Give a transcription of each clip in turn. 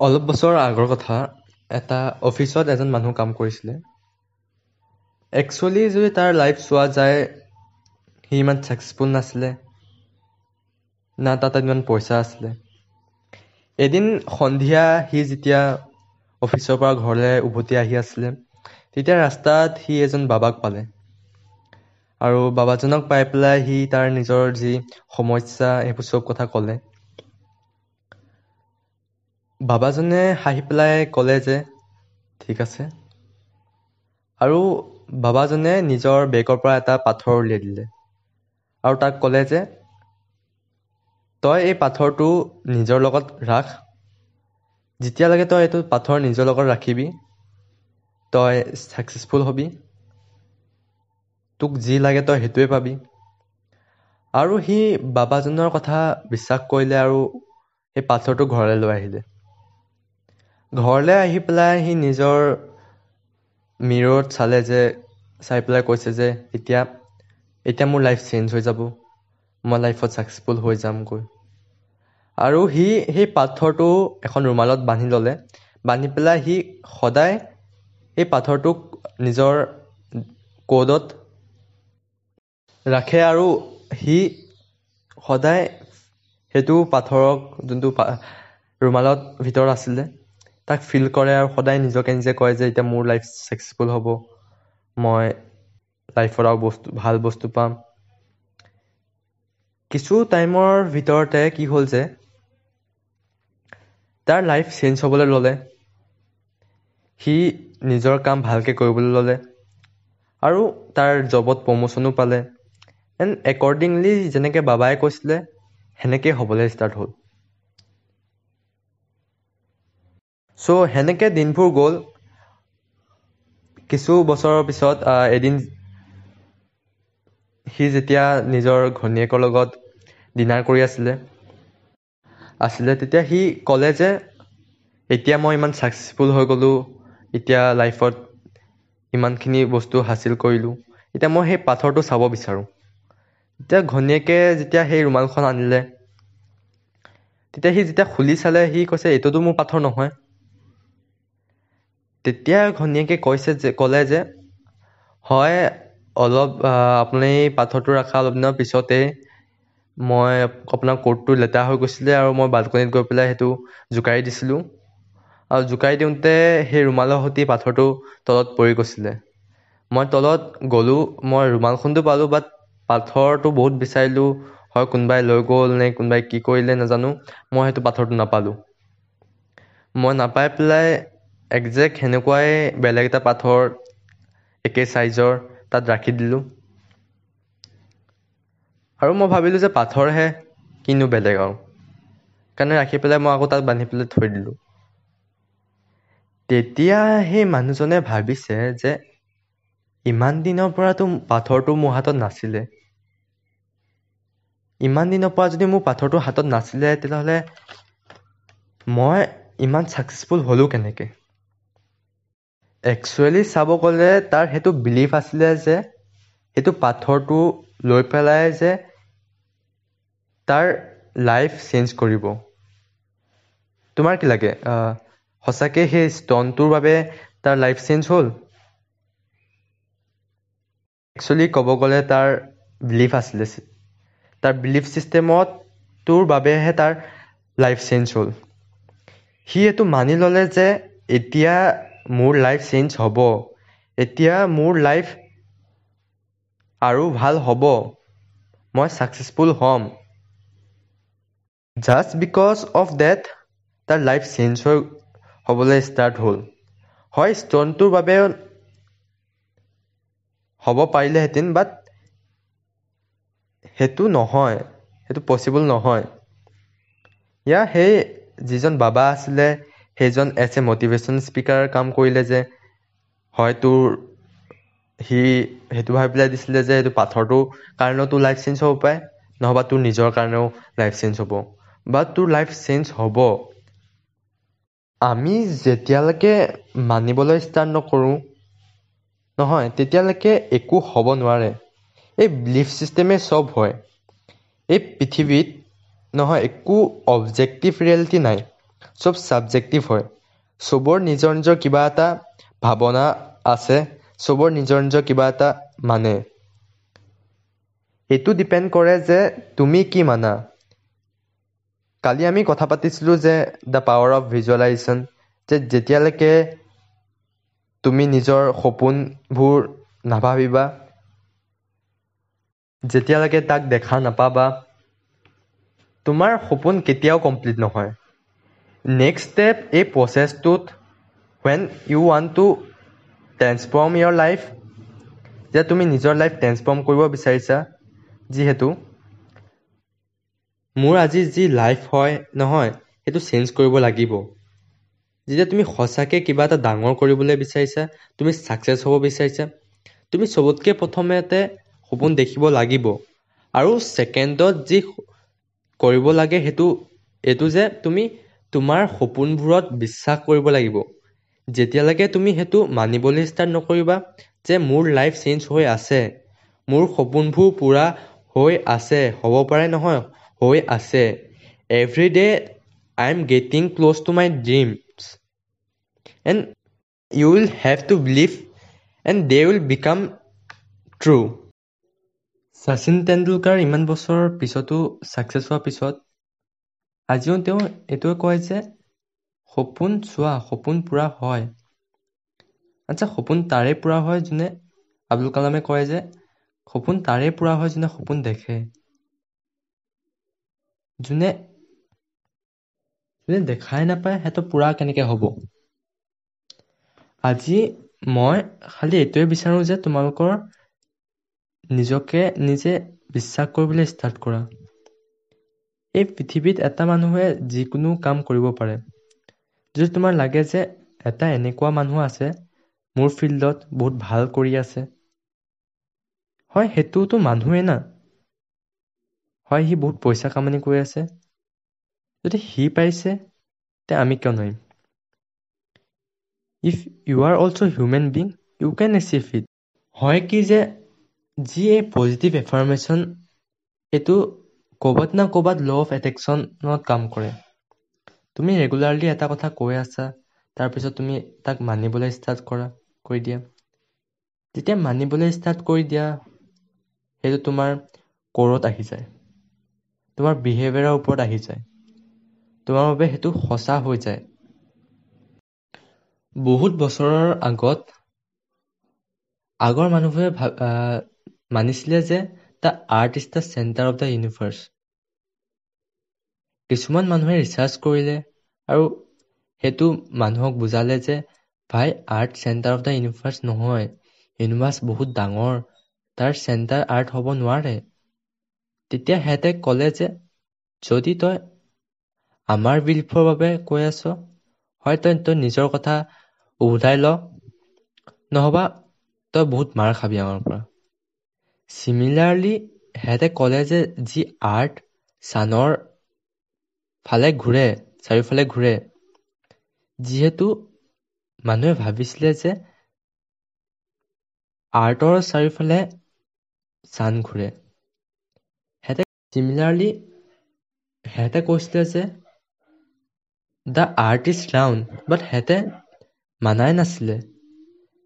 অলপ বছৰৰ আগৰ কথা এটা অফিচত এজন মানুহ কাম কৰিছিলে। একচুৱেলি যদি তাৰ লাইফ চোৱা যায় সি ইমান ছাকচেছফুল নাছিলে না তাত ইমান পইচা আছিলে। এদিন সন্ধিয়া সি যেতিয়া অফিচৰ পৰা ঘৰলৈ উভতি আহি আছিলে তেতিয়া ৰাস্তাত সি এজন বাবাক পালে। আৰু বাবাজনক পাই পেলাই সি তাৰ নিজৰ যি সমস্যা সেইবোৰ চব কথা ক'লে। বাবাজনে হাঁহি পেলাই ক'লে যে ঠিক আছে। আৰু বাবাজনে নিজৰ বেগৰ পৰা এটা পাথৰ উলিয়াই দিলে। আৰু তাক ক'লে যে তই এই পাথৰটো নিজৰ লগত ৰাখ। যেতিয়ালৈকে তই এইটো পাথৰ নিজৰ লগত ৰাখিবি তই ছাকচেছফুল হ'বি। তোক যি লাগে তই সেইটোৱে পাবি। আৰু সি বাবাজনৰ কথা বিশ্বাস কৰিলে আৰু সেই পাথৰটো ঘৰলৈ লৈ আহিলে। ঘৰলৈ আহি পেলাই সি নিজৰ মিৰত চালে যে চাই পেলাই কৈছে যে এতিয়া এতিয়া মোৰ লাইফ চেঞ্জ হৈ যাব। মই লাইফত ছাকচেছফুল হৈ যামগৈ। আৰু সি সেই পাথৰটো এখন ৰুমালত বান্ধি ল'লে। বান্ধি পেলাই সি সদায় এই পাথৰটোক নিজৰ ক'ডত ৰাখে আৰু সি সদায় সেইটো পাথৰক যোনটো ৰুমালত ভিতৰত আছিলে তাক ফিল কৰে আৰু সদায় নিজকে নিজে কয় যে এতিয়া মোৰ লাইফ ছাকচেছফুল হ'ব। মই লাইফত আৰু বস্তু ভাল বস্তু পাম। কিছু টাইমৰ ভিতৰতে কি হ'ল যে তাৰ লাইফ চেঞ্জ হ'বলৈ ল'লে। সি নিজৰ কাম ভালকৈ কৰিবলৈ ল'লে। আৰু তাৰ জবত প্ৰমোশ্যনো পালে। এণ্ড একৰ্ডিংলি যেনেকৈ বাবাই কৈছিলে সেনেকৈ হ'বলৈ ষ্টাৰ্ট হ'ল। চ' সেনেকৈ দিনবোৰ গ'ল। কিছু বছৰৰ পিছত এদিন সি যেতিয়া নিজৰ ঘৈণীয়েকৰ লগত ডিনাৰ কৰি আছিলে আছিলে তেতিয়া সি ক'লে যে এতিয়া মই ইমান ছাকচেছফুল হৈ গ'লোঁ এতিয়া লাইফত ইমানখিনি বস্তু হাচিল কৰিলোঁ এতিয়া মই সেই পাথৰটো চাব বিচাৰোঁ। তেতিয়া ঘৈণীয়েকে যেতিয়া সেই ৰুমালখন আনিলে তেতিয়া সি যেতিয়া খুলি চালে সি কৈছে এইটোতো মোৰ পাথৰ নহয়। তেতিয়া ঘৈণীয়েকে কৈছে যে ক'লে যে হয় অলপ আপুনি পাথৰটো ৰখা অলপ দিনৰ পিছতেই মই আপোনাৰ কোটটো লেতেৰা হৈ গৈছিলে আৰু মই বাল্কনিত গৈ পেলাই সেইটো জোকাৰি দিছিলোঁ। আৰু জোকাৰি দিওঁতে সেই ৰুমালৰ সৈতে পাথৰটো তলত পৰি গৈছিলে। মই তলত গ'লোঁ মই ৰুমালখনটো পালোঁ বাট পাথৰটো বহুত বিচাৰিলোঁ হয় কোনোবাই লৈ গ'ল নে কোনোবাই কি কৰিলে নাজানো মই সেইটো পাথৰটো নাপালোঁ। মই নাপাই পেলাই একজেক্ট সেনেকুৱাই বেলেগ এটা পাথৰ একে চাইজৰ তাত ৰাখি দিলোঁ। আৰু মই ভাবিলোঁ যে পাথৰহে কিনো বেলেগ আৰু। কাৰণে ৰাখি পেলাই মই আকৌ তাত বান্ধি পেলাই থৈ দিলোঁ। তেতিয়া সেই মানুহজনে ভাবিছে যে ইমান দিনৰ পৰাতো পাথৰটো মোৰ হাতত নাছিলে। ইমান দিনৰ পৰা যদি মোৰ পাথৰটো হাতত নাছিলে তেতিয়াহ'লে মই ইমান ছাকচেছফুল হ'লোঁ কেনেকৈ? একচুৱেলি চাব গ'লে তাৰ সেইটো বিলিভ আছিলে যে সেইটো পাথৰটো লৈ পেলাই যে তাৰ লাইফ চেঞ্জ কৰিব। তোমাৰ কি লাগে? সঁচাকৈ সেই ষ্টনটোৰ বাবে তাৰ লাইফ চেঞ্জ হ'ল? একচুৱেলি ক'ব গ'লে তাৰ বিলিভ আছিলে তাৰ বিলিভ ছিষ্টেমত তোৰ বাবেহে তাৰ লাইফ চেঞ্জ হ'ল। সি এইটো মানি ল'লে যে এতিয়া মোৰ লাইফ চেঞ্জ হ'ব। এতিয়া মোৰ লাইফ আৰু ভাল হ'ব। মই ছাকচেছফুল হ'ম। জাষ্ট বিকজ অফ ডেট তাৰ লাইফ চেঞ্জ হৈ হ'বলৈ ষ্টাৰ্ট হ'ল। হয় ষ্ট'নটোৰ বাবে হ'ব পাৰিলেহেঁতেন বাট সেইটো নহয়। সেইটো পচিবল নহয়। ইয়াৰ সেই যিজন বাবা আছিলে সেইজন এজ এ মটিভেশ্যন স্পীকাৰ কাম কৰিলে যে হয় তোৰ সি সেইটো ভাবি পেলাই দিছিলে যে এইটো পাথৰটোৰ কাৰণেও তোৰ লাইফ চেঞ্জ হ'ব পাৰে নহবা তোৰ নিজৰ কাৰণেও লাইফ চেঞ্জ হ'ব। বা তোৰ লাইফ চেঞ্জ হ'ব। আমি যেতিয়ালৈকে মানিবলৈ ষ্টাৰ্ট নকৰোঁ নহয় তেতিয়ালৈকে একো হ'ব নোৱাৰে। এই বিলিফ ছিষ্টেমে চব হয়। এই পৃথিৱীত নহয় একো অবজেক্টিভ ৰিয়েলিটি নাই। চব ছাবজেক্টিভ হয়। চবৰ নিজৰ নিজৰ কিবা এটা ভাৱনা আছে চবৰ নিজৰ নিজৰ কিবা এটা মানে। এইটো ডিপেণ্ড কৰে যে তুমি কি মানা। কালি আমি কথা পাতিছিলোঁ যে দ্য পাৱাৰ অফ ভিজুৱেলাইজেশ্যন যে যেতিয়ালৈকে তুমি নিজৰ সপোনবোৰ নাভাবিবা যেতিয়ালৈকে তাক দেখা নাপাবা তোমাৰ সপোন কেতিয়াও কমপ্লিট নহয়। নেক্সট ষ্টেপ এই প্ৰচেছটোত when you want to transform your life যে তুমি নিজৰ লাইফ ট্ৰেন্সফৰ্ম কৰিব বিচাৰিছা যিহেতু মোৰ আজি যি লাইফ হয় নহয় সেইটো চেঞ্জ কৰিব লাগিব। যেতিয়া তুমি সঁচাকৈ কিবা এটা ডাঙৰ কৰিবলৈ বিচাৰিছা তুমি ছাকচেছ হ'ব বিচাৰিছা তুমি চবতকৈ প্ৰথমতে সপোন দেখিব লাগিব। আৰু ছেকেণ্ডত যি কৰিব লাগে সেইটো এইটো যে তুমি তোমাৰ সপোনবোৰত বিশ্বাস কৰিব লাগিব। যেতিয়ালৈকে তুমি সেইটো মানিবলৈ ষ্টাৰ্ট নকৰিবা যে মোৰ লাইফ চেঞ্জ হৈ আছে মোৰ সপোনবোৰ পূৰা হৈ আছে হ'ব পাৰে নহয় হৈ আছে। Every day I am getting close to my dreams and you will have to believe and they will become true Sachin Tendulkar ইমান বছৰৰ পিছতো ছাকচেছ হোৱাৰ পিছত আজিও তেওঁ এইটোৱে কয় যে সপোন চোৱা সপোন পূৰা হয়। আচ্ছা সপোন তাৰে পূৰা হয় যোনে আব্দুল কালামে কয় যে সপোন তাৰে পূৰা হয় যোনে সপোন দেখে। যোনে যোনে দেখাই নাপায় সেইটো পূৰা কেনেকৈ হ'ব? আজি মই খালি এইটোৱে বিচাৰোঁ যে তোমালোকৰ নিজকে নিজে বিশ্বাস কৰিবলৈ ষ্টাৰ্ট কৰা। এই পৃথিৱীত এটা মানুহে যিকোনো কাম কৰিব পাৰে। যদি তোমাৰ লাগে যে এটা এনেকুৱা মানুহ আছে মোৰ ফিল্ডত বহুত ভাল কৰি আছে। হয় সেইটোতো মানুহেই না। হয় সি বহুত পইচা কামানি কৰি আছে। যদি সি পাৰিছে তে আমি কিয় নোৱাৰিম? If you are also' human being you can achieve it হয় কি যে যি এই পজিটিভ এফাৰ্মেশ্যন এইটো ক'ৰবাত না ক'ৰবাত ল' অফ এট্ৰেকশ্যনত কাম কৰে। তুমি ৰেগুলাৰলি এটা কথা কৈ আছা তাৰপিছত তুমি তাক মানিবলৈ ষ্টাৰ্ট কৰা কৰি দিয়া। যেতিয়া মানিবলৈ ষ্টাৰ্ট কৰি দিয়া সেইটো তোমাৰ ক'ৰত আহি যায়। তোমাৰ বিহেভিয়াৰৰ ওপৰত আহি যায়। তোমাৰ বাবে সেইটো সঁচা হৈ যায়। বহুত বছৰৰ আগত আগৰ মানুহে মানিছিলে যে earth is the centre of the universe কিছুমান মানুহে ৰিচাৰ্চ কৰিলে আৰু সেইটো মানুহক বুজালে যে ভাই earth centre of the universe নহয়। ইউনিভাৰ্চ বহুত ডাঙৰ। তাৰ চেণ্টাৰ আৰ্ট হ'ব নোৱাৰে। তেতিয়া সিহঁতে ক'লে যে যদি তই আমাৰ বিলিফৰ বাবে কৈ আছ হয় তই তই নিজৰ কথা উভতাই ল। নহবা তই বহুত মাৰ খাবি আমাৰ পৰা। চিমিলাৰলি সিহঁতে ক'লে যে যি আৰ্ট ছানৰ ফালে ঘূৰে চাৰিওফালে ঘূৰে যিহেতু মানুহে ভাবিছিলে যে আৰ্টৰ চাৰিওফালে চান ঘূৰে। সিহঁতে চিমিলাৰলি সিহঁতে কৈছিলে যে the earth is round but সিহঁতে মানাই নাছিলে।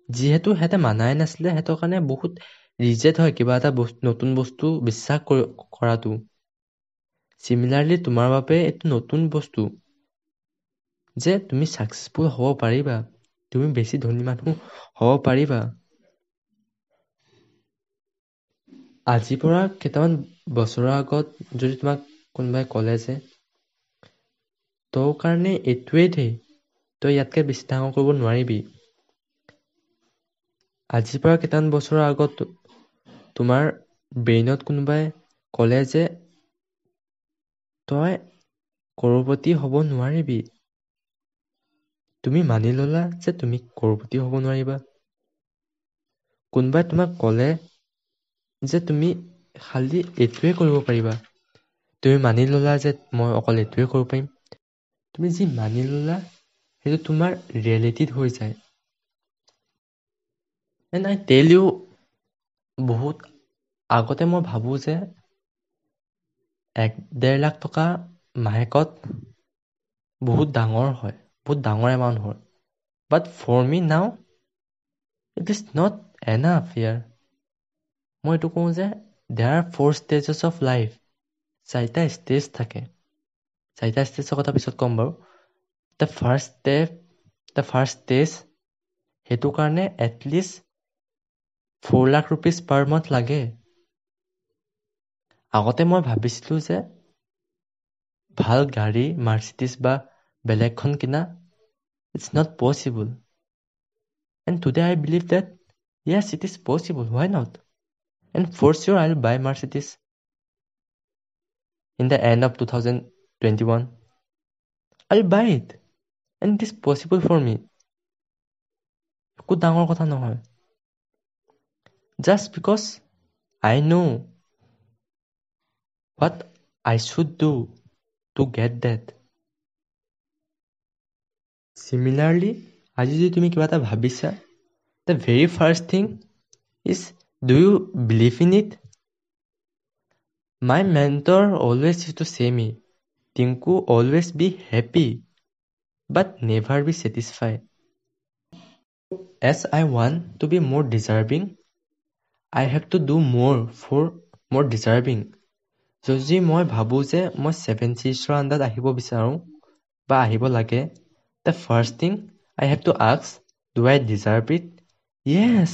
যিহেতু সিহঁতে মানাই নাছিলে সিহঁতৰ কাৰণে বহুত ৰিজেক্ট হয় কিবা এটা বস্তু নতুন বস্তু বিশ্বাস কৰাটো। চিমিলাৰলি তোমাৰ বাবে এইটো নতুন বস্তু। যে তুমি ছাকচেছফুল হ'ব পাৰিবা তুমি বেছি ধনী মানুহ হ'ব পাৰিবা। আজিৰ পৰা কেইটামান বছৰৰ আগত যদি তোমাক কোনোবাই ক'লে যে তোৰ কাৰণে এইটোৱেই দেই তই ইয়াতকৈ বেছি ডাঙৰ কৰিব নোৱাৰিবি। আজিৰ পৰা কেইটামান বছৰৰ আগত তোমাৰ ব্ৰেইনত কোনোবাই ক'লে যে তই কৰপতি হ'ব নোৱাৰিবি। তুমি মানি ল'লা যে তুমি কৰপতি হ'ব নোৱাৰিবা। কোনোবাই তোমাক ক'লে যে তুমি খালি এইটোৱে কৰিব পাৰিবা। তুমি মানি ল'লা যে মই অকল এইটোৱে কৰিব পাৰিম। তুমি যি মানি ল'লা সেইটো তোমাৰ ৰিয়েলিটিত হৈ যায়। এণ্ড আই টেল ইউ বহুত আগতে মই ভাবোঁ যে এক ডেৰ লাখ টকা মাহেকত বহুত ডাঙৰ হয় বহুত ডাঙৰ এমাউণ্ট হয়। But for me now it is not enough ইয়াৰ মই এইটো কওঁ যে there are four stages of life চাৰিটা ষ্টেজ থাকে। চাৰিটা ষ্টেজৰ কথা পিছত ক'ম বাৰু। The first step the first stage সেইটো কাৰণে at least four lakh rupees per month লাগে। আগতে মই ভাবিছিলোঁ যে ভাল গাড়ী মাৰ্চিডিছ বা বেলেগখন কিনা it's not possible and today I believe that yes it is possible why not and for sure I will buy Mercedes in the end of two thousand twenty one I will buy it and it is possible for me একো ডাঙৰ কথা নহয়। Just because I know' what I should do to get that similarly আজি যদি তুমি কিবা এটা ভাবিছা the very first thing is do you believe in it my mentor always is to say me Tinku always be happy but never be satisfied as I want to be more deserving I have to do more for more deserving যদি মই ভাবোঁ যে মই seven চিজৰ আণ্ডাৰত আহিব বিচাৰোঁ বা আহিব লাগে the first thing I have to আক্স do I deserve it yes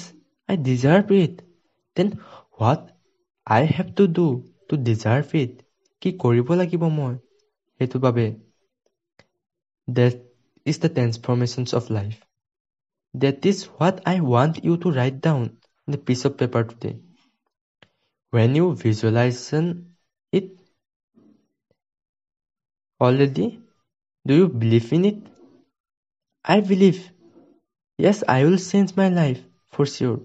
I deserve it then what I have to do to deserve it কি কৰিব লাগিব মই? সেইটো বাবে that is the transformations of life that is what I want you to write down in the piece of paper today when you visualization it already? Do you believe in it? I believe. Yes, I will change my life for sure.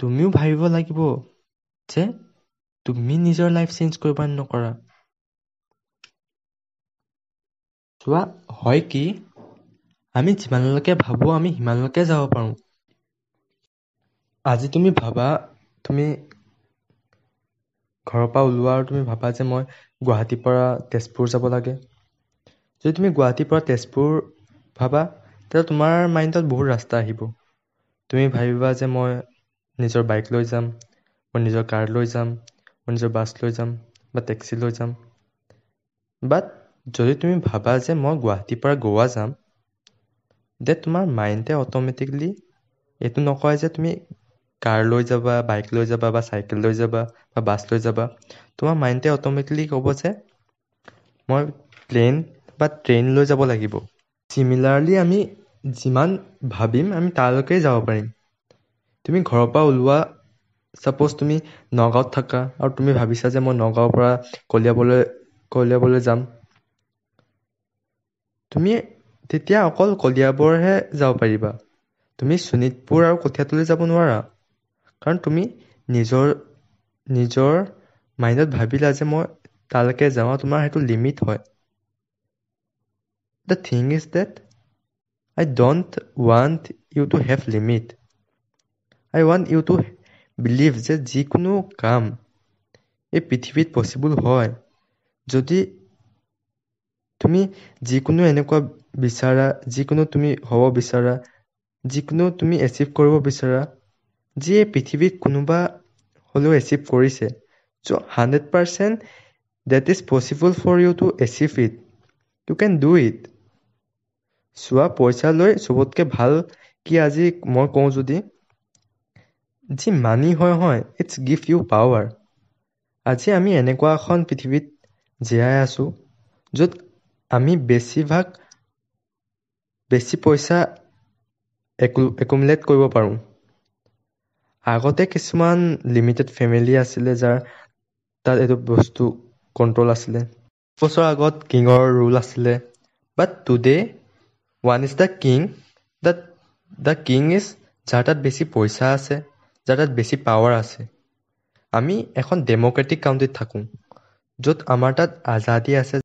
তুমিও ভাবিব লাগিব যে তুমি নিজৰ life change কৰিব নকৰা চোৱা হয় কি আমি যিমানলৈকে ভাবোঁ আমি সিমানলৈকে যাব পাৰোঁ আজি তুমি ভাবা তুমি ঘৰৰ পৰা ওলোৱা আৰু তুমি ভাবা যে মই গুৱাহাটীৰ পৰা তেজপুৰ যাব লাগে। যদি তুমি গুৱাহাটীৰ পৰা তেজপুৰ ভাবা তেতিয়া তোমাৰ মাইণ্ডত বহুত ৰাস্তা আহিব। তুমি ভাবিবা যে মই নিজৰ বাইক লৈ যাম মই নিজৰ কাৰ লৈ যাম মই নিজৰ বাছ লৈ যাম বা টেক্সি লৈ যাম। বাট যদি তুমি ভাবা যে মই গুৱাহাটীৰ পৰা গোৱা যাম দে তোমাৰ মাইণ্ডে অট'মেটিকলি এইটো নকয় যে তুমি কাৰ লৈ যাবা বাইক লৈ যাবা বা চাইকেল লৈ যাবা বা বাছ লৈ যাবা তোমাৰ মাইণ্ডে অট'মেটিকলি ক'ব যে মই প্লেন বা ট্ৰেইন লৈ যাব লাগিব। চিমিলাৰলি আমি যিমান ভাবিম আমি তালৈকে যাব পাৰিম। তুমি ঘৰৰ পৰা ওলোৱা ছাপ'জ তুমি নগাঁৱত থাকা আৰু তুমি ভাবিছা যে মই নগাঁৱৰ পৰা কলিয়াবলৈ কলিয়াবলৈ যাম। তুমি তেতিয়া অকল কলিয়াবৰহে যাব পাৰিবা। তুমি শোণিতপুৰ আৰু কঠীয়াতলৈ যাব নোৱাৰা। কাৰণ তুমি নিজৰ নিজৰ মাইণ্ডত ভাবিলা যে মই তালৈকে যাওঁ তোমাৰ সেইটো লিমিট হয়। The thing is that I don't want you to have limit I want you to believe যে যিকোনো কাম এই পৃথিৱীত পচিবল হয়। যদি তুমি যিকোনো এনেকুৱা বিচাৰা যিকোনো তুমি হ'ব বিচাৰা যিকোনো তুমি এচিভ কৰিব বিচাৰা যিয়ে পৃথিৱীত কোনোবা হ'লেও এচিভ কৰিছে। So' hundred percent that is possible for you to achieve it you can do it চোৱা পইচা লৈ চবতকৈ ভাল কি আজি মই কওঁ যদি যি মানি হয় হয় ইটছ গিভ ইউ পাৱাৰ আজি আমি এনেকুৱা এখন পৃথিৱীত জীয়াই আছোঁ য'ত আমি বেছিভাগ বেছি পইচা একু একুমুলেট কৰিব পাৰোঁ। আগতে কিছুমান লিমিটেড ফেমিলি আছিলে যাৰ তাত এইটো বস্তু কণ্ট্ৰল আছিলে। বছৰ আগত কিঙৰ ৰুল আছিলে। But today one is the king the the king is যাৰ তাত বেছি পইচা আছে যাৰ তাত বেছি পাৱাৰ আছে। আমি এখন ডেম'ক্ৰেটিক কাউণ্ট্ৰিত থাকোঁ য'ত আমাৰ তাত আজাদী আছে।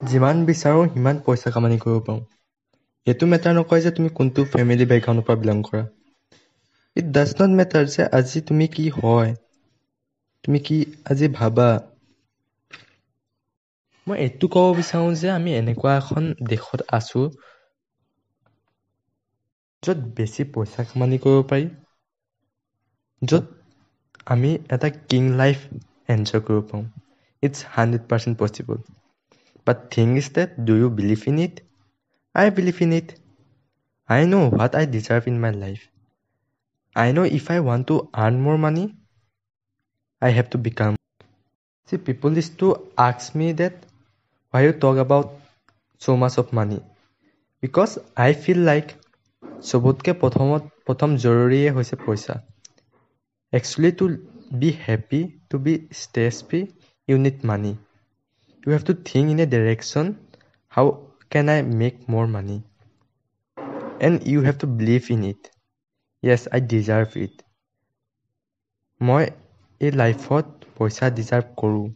যিমান বিচাৰোঁ সিমান পইচা কামানি কৰিব পাৰোঁ। এইটো মেটাৰ নকৰে যে তুমি কোনটো ফেমিলি বেকগ্ৰাউণ্ডৰ পৰা বিলং কৰা ইট ডাজ নট মেটাৰ যে আজি তুমি কি হয় তুমি কি আজি ভাবা মই এইটো ক'ব বিচাৰোঁ যে আমি এনেকুৱা এখন দেশত আছোঁ য'ত বেছি পইচা কামানি কৰিব পাৰি য'ত আমি এটা কিং লাইফ এনজয় কৰিব পাৰোঁ it's hundred percent possible but thing is that do you believe in it I believe in it I know' what I deserve in my life I know' if I want to earn more money I have to become See, people used to ask me that why you talk about so much of money because I feel like চবতকৈ প্ৰথমত প্ৰথম জৰুৰীয়ে হৈছে পইচা actually to be happy to be stress free you need money you have to think in a direction how can I make more money and you have to believe in it yes I deserve it মই এই লাইফত পইচা deserve কৰোঁ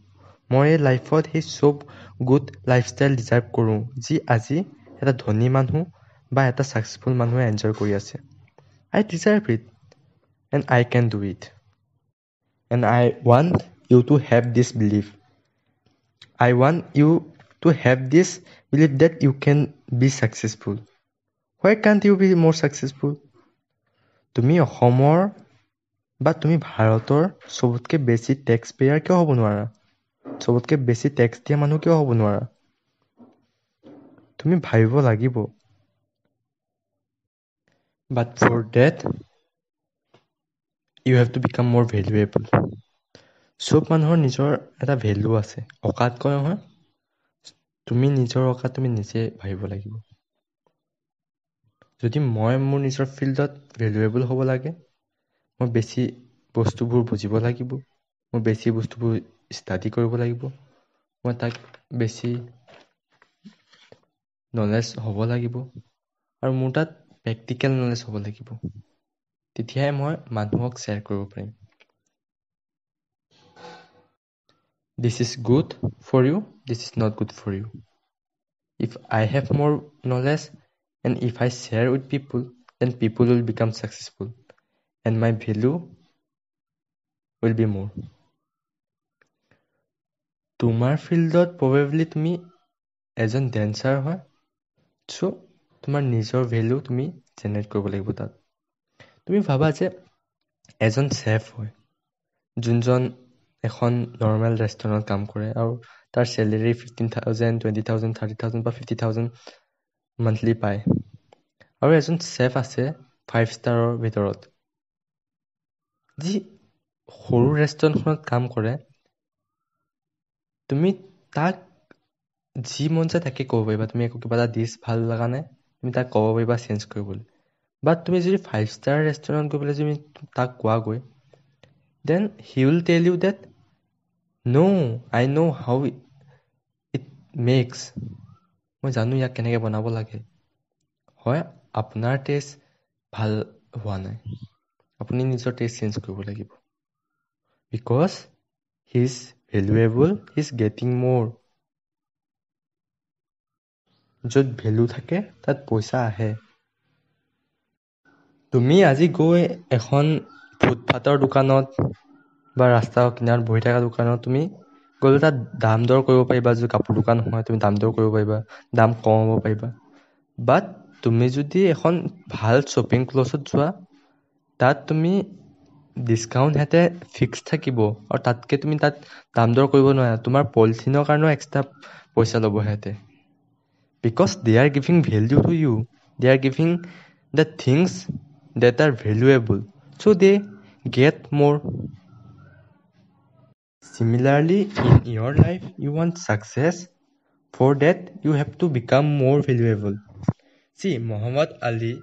মই এই লাইফত সেই চব গুড লাইফষ্টাইল ডিজাৰ্ভ কৰোঁ যি আজি এটা ধনী মানুহ বা এটা ছাকচেছফুল মানুহে এনজয় কৰি আছে I deserve it and I can do it and I want you to have this believe I want you to have this believe that you can be successful why can't you be more successful তুমি অসমৰ বা তুমি ভাৰতৰ চবতকৈ বেছি tax pair কিয় হ'ব নোৱাৰা? চবতকৈ বেছি টেক্স দিয়া মানুহ কিয় হ'ব নোৱাৰা? তুমি ভাবিব লাগিব। But for that you have to become more valuable চব মানুহৰ নিজৰ এটা ভেলু আছে। অকাত কয় নহয় তুমি নিজৰ অকাত তুমি নিজে ভাবিব লাগিব। যদি মই মোৰ নিজৰ ফিল্ডত ভেলুৱেবল হ'ব লাগে মই বেছি বস্তুবোৰ বুজিব লাগিব মই বেছি বস্তুবোৰ ষ্টাডি কৰিব লাগিব মই তাক বেছি নলেজ হ'ব লাগিব আৰু মোৰ তাত প্ৰেক্টিকেল নলেজ হ'ব লাগিব। তেতিয়াহে মই মানুহক শ্বেয়াৰ কৰিব পাৰিম। This is good for you this is not good for you if I have more knowledge and if I share with people then people will become successful and my value will be more তোমাৰ ফিল্ডত probably তুমি এজন dancer হয় চ' তোমাৰ নিজৰ value তুমি generate কৰিব লাগিব তাত। তুমি ভাবা যে এজন চেফ হয় যোনজন এখন নৰ্মেল ৰেষ্টুৰেণ্টত কাম কৰে আৰু তাৰ salary fifteen thousand twenty thousand thirty thousand বা ফিফটি থাউজেণ্ড মান্থলি পায়। আৰু এজন চেফ আছে ফাইভ ষ্টাৰৰ ভিতৰত। যি সৰু ৰেষ্টুৰেণ্টখনত কাম কৰে তুমি তাক যি মন যায় তাকে ক'ব পাৰিবা। তুমি একো কিবা এটা ডিছ ভাল লগা নাই তুমি তাক ক'ব পাৰিবা চেঞ্জ কৰিবলৈ। বাট তুমি যদি ফাইভ ষ্টাৰ ৰেষ্টুৰেণ্ট গৈ পেলাই যদি তাক কোৱাগৈ then he will tell you that no' I know' how it makes মই জানো ইয়াক কেনেকৈ বনাব লাগে। হয় আপোনাৰ টেষ্ট ভাল হোৱা নাই। আপুনি নিজৰ টেষ্ট চেঞ্জ কৰিব লাগিব। Because he is valuable is getting more য'ত ভেলু থাকে তাত পইচা আহে। তুমি আজি গৈ এখন ফুটপাথৰ দোকানত বা ৰাস্তাৰ কিনাৰত বহি থকা দোকানত তুমি গ'লে তাত দাম দৰ কৰিব পাৰিবা যদি কাপোৰ দোকান হয় তুমি দাম দৰ কৰিব পাৰিবা দাম কমাব পাৰিবা। বাট তুমি যদি এখন ভাল শ্বপিং ক্লছত যোৱা তাত তুমি ডিছকাউণ্ট সিহঁতে ফিক্স থাকিব আৰু তাতকৈ তুমি তাত দাম দৰ কৰিব নোৱাৰা। তোমাৰ পলিথিনৰ কাৰণেও এক্সট্ৰা পইচা ল'ব সিহঁতে। Because they are giving value to you they are giving the things that are valuable so they get more similarly in your life you want success for that you have to become more valuable see muhammad ali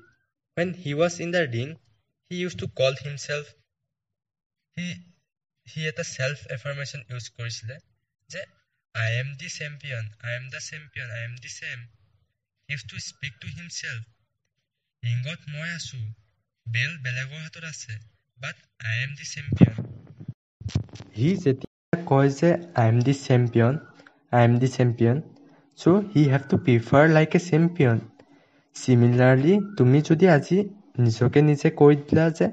when he was in the ring he used to call himself he he had a self affirmation use কৰিছিলে যে I am the champion, I am the champion, I am the same. He used to speak to himself. বেল বেলেগৰ হাতত আছে বাট আই am the champion সি যেতিয়া কয় যে I am the champion I am the champion so' he have to prefer like a champion তুমি যদি আজি নিজকে নিজে কৈ দিলা যে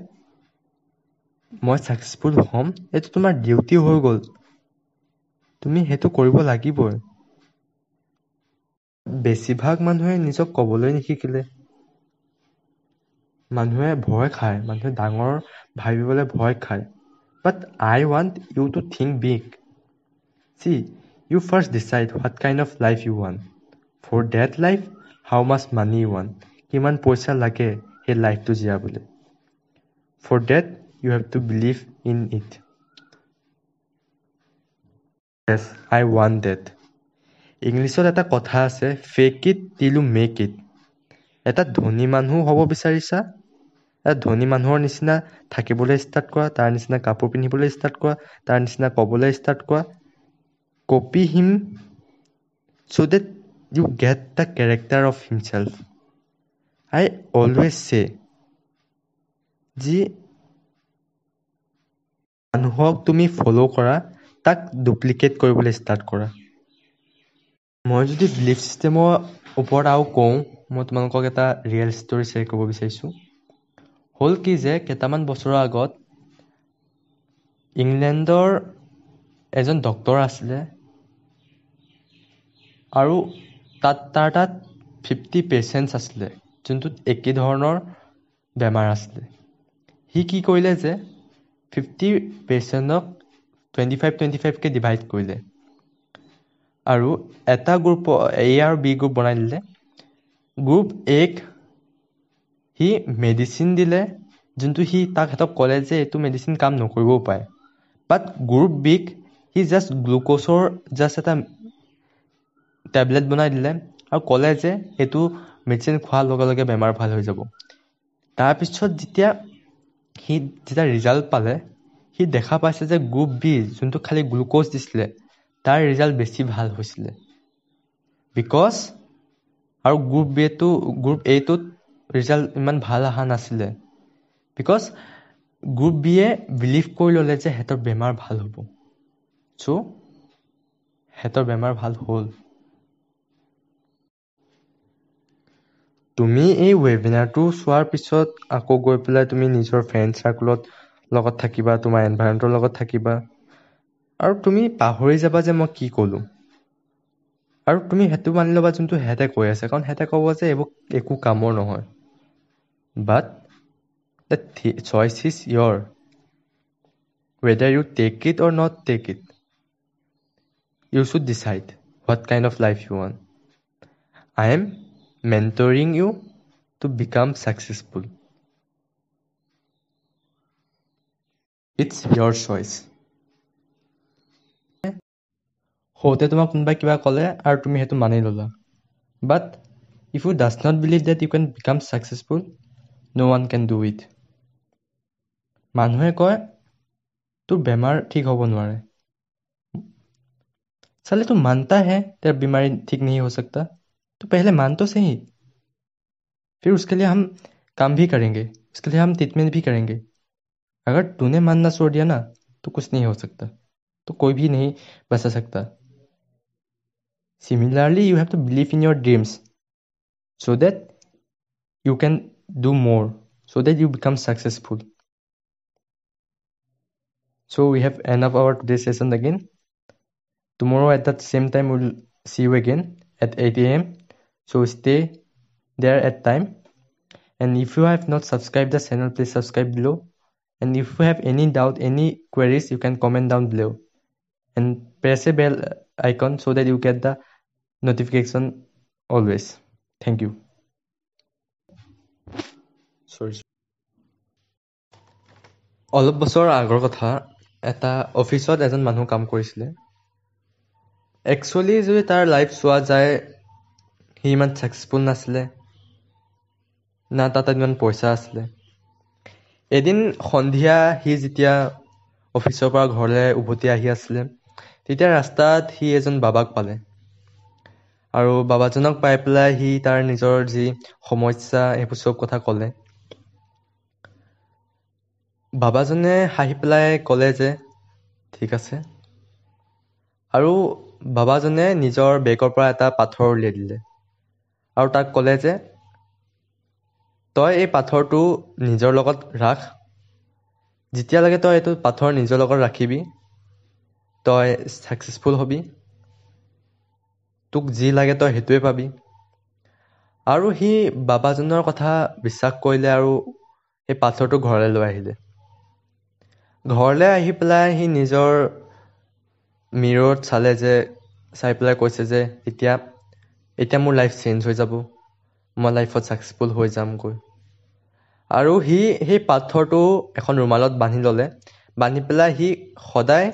মই ছাকচেছফুল হ'ম এইটো তোমাৰ ডিউটি হৈ গ'ল। তুমি সেইটো কৰিব লাগিবই। বেছিভাগ মানুহে নিজক ক'বলৈ নিশিকিলে। মানুহে ভয় খায় মানুহে ডাঙৰ ভাবিবলৈ ভয় খায়। But I want you to think big so you first decide what kind of life you want for that life how much money you want কিমান পইচা লাগে সেই লাইফটো জীয়াবলৈ for that you have to believe in it yes I want that ইংলিছত এটা কথা আছে fake it till you make it এটা ধনী মানুহ হ'ব বিচাৰিছা? এটা ধনী মানুহৰ নিচিনা থাকিবলৈ ষ্টাৰ্ট কৰা তাৰ নিচিনা কাপোৰ পিন্ধিবলৈ ষ্টাৰ্ট কৰা তাৰ নিচিনা ক'বলৈ ষ্টাৰ্ট কৰা। Copy him so' that you get the character of himself I always say যি মানুহক তুমি ফ'ল' কৰা তাক ডুপ্লিকেট কৰিবলৈ ষ্টাৰ্ট কৰা। মই যদি বিলিফ ছিষ্টেমৰ ওপৰত আৰু কওঁ মই তোমালোকক এটা ৰিয়েল ষ্টৰি শ্বেয়াৰ কৰিব বিচাৰিছোঁ। হ'ল কি যে কেইটামান বছৰৰ আগত ইংলেণ্ডৰ এজন ডক্তৰ আছিলে আৰু তাত তাৰ তাত ফিফটি পেচেণ্টছ আছিলে যোনটোত একে ধৰণৰ বেমাৰ আছিলে। সি কি কৰিলে যে ফিফটি পেচেণ্টক টুৱেণ্টি ফাইভ টুৱেণ্টি ফাইভকৈ ডিভাইড কৰিলে আৰু এটা গ্ৰুপ এ আৰু বি গ্ৰুপ বনাই দিলে। গ্ৰুপ এক সি মেডিচিন দিলে যোনটো সি তাক সিহঁতক ক'লে যে এইটো মেডিচিন কাম নকৰিবও পাৰে। বাট গ্ৰুপ বিক সি জাষ্ট গ্লুক'জৰ জাষ্ট এটা টেবলেট বনাই দিলে আৰু ক'লে যে এইটো মেডিচিন খোৱাৰ লগে লগে বেমাৰ ভাল হৈ যাব। তাৰপিছত যেতিয়া সি যেতিয়া ৰিজাল্ট পালে সি দেখা পাইছে যে গ্ৰুপ বি যোনটো খালী গ্লুক'জ দিছিলে তাৰ ৰিজাল্ট বেছি ভাল হৈছিলে। বিকজ আৰু গ্ৰুপ বিটো গ্ৰুপ এটোত ৰিজাল্ট ইমান ভাল অহা নাছিলে। বিকজ গ্ৰুপ বিয়ে বিলিভ কৰি ল'লে যে সিহঁতৰ বেমাৰ ভাল হ'ব। চ' সিহঁতৰ বেমাৰ ভাল হ'ল। তুমি এই ৱেবিনাৰটো চোৱাৰ পিছত আকৌ গৈ পেলাই তুমি নিজৰ ফ্ৰেণ্ড চাৰ্কুলত লগত থাকিবা তোমাৰ এনভাইৰমেণ্টৰ লগত থাকিবা। আৰু তুমি পাহৰি যাবা যে মই কি ক'লোঁ। আৰু তুমি সেইটো মানি ল'বা যোনটো সিহঁতে কৈ আছে। কাৰণ সিহঁতে ক'ব যে এইবোৰ একো কামৰ নহয়। But the choice is your whether you take it or not take it you should decide what kind of life you one I am mentoring you to become successful. It's your choice. সৰুতে তোমাক কোনোবাই কিবা ক'লে আৰু তুমি সেইটো মানি ল'লা but if you does not believe that you can become successful no one can do it মানুহে কয় তোৰ বেমাৰ ঠিক হ'ব নোৱাৰে চালে তো মানতা হে তেৰ বেমাৰী ঠিক नहीं हो सकता तो पहले मान तो सही फिर उसके लिए हम काम भी करेंगे उसके लिए हम ट्रीटमेंट भी करेंगे अगर तूने मानना छोड़ दिया ना तो कुछ नहीं हो सकता तो कोई भी नहीं बचा सकता similarly you have to believe in your dreams so that you can do more so that you become successful. So we have of our today's session again. Tomorrow at that same time we'll see you again at 8 a.m so stay there at time. And if you have not subscribed the channel please subscribe below. And if you have any doubt any queries you can comment down below. And press a bell icon so that you get the notification always. Thank you অলপ বছৰ আগৰ কথা এটা অফিচত এজন মানুহ কাম কৰিছিলে। একচুৱেলি যদি তাৰ লাইফ চোৱা যায় সি ইমান ছাকচেছফুল নাছিলে। না তাত ইমান পইচা আছিলে। এদিন সন্ধিয়া সি যেতিয়া অফিচৰ পৰা ঘৰলৈ উভতি আহি আছিলে তেতিয়া ৰাস্তাত সি এজন বাবাক পালে। আৰু বাবাজনক পাই পেলাই সি তাৰ নিজৰ যি সমস্যা সেইবোৰ চব কথা ক'লে। বাবাজনে হাঁহি পেলাই ক'লে যে ঠিক আছে। আৰু বাবাজনে নিজৰ বেগৰ পৰা এটা পাথৰ উলিয়াই দিলে। আৰু তাক ক'লে যে তই এই পাথৰটো নিজৰ লগত ৰাখ। যেতিয়ালৈকে তই এইটো পাথৰ নিজৰ লগত ৰাখিবি তই ছাকচেছফুল হ'বি। তোক যি লাগে তই সেইটোৱে পাবি। আৰু সি বাবাজনৰ কথা বিশ্বাস কৰিলে আৰু সেই পাথৰটো ঘৰলৈ লৈ আহিলে। ঘৰলৈ আহি পেলাই সি নিজৰ মিৰত চালে যে চাই পেলাই কৈছে যে এতিয়া এতিয়া মোৰ লাইফ চেঞ্জ হৈ যাব। মই লাইফত ছাকচেছফুল হৈ যামগৈ। আৰু সি সেই পাথৰটো এখন ৰুমালত বান্ধি ল'লে। বান্ধি পেলাই সি সদায়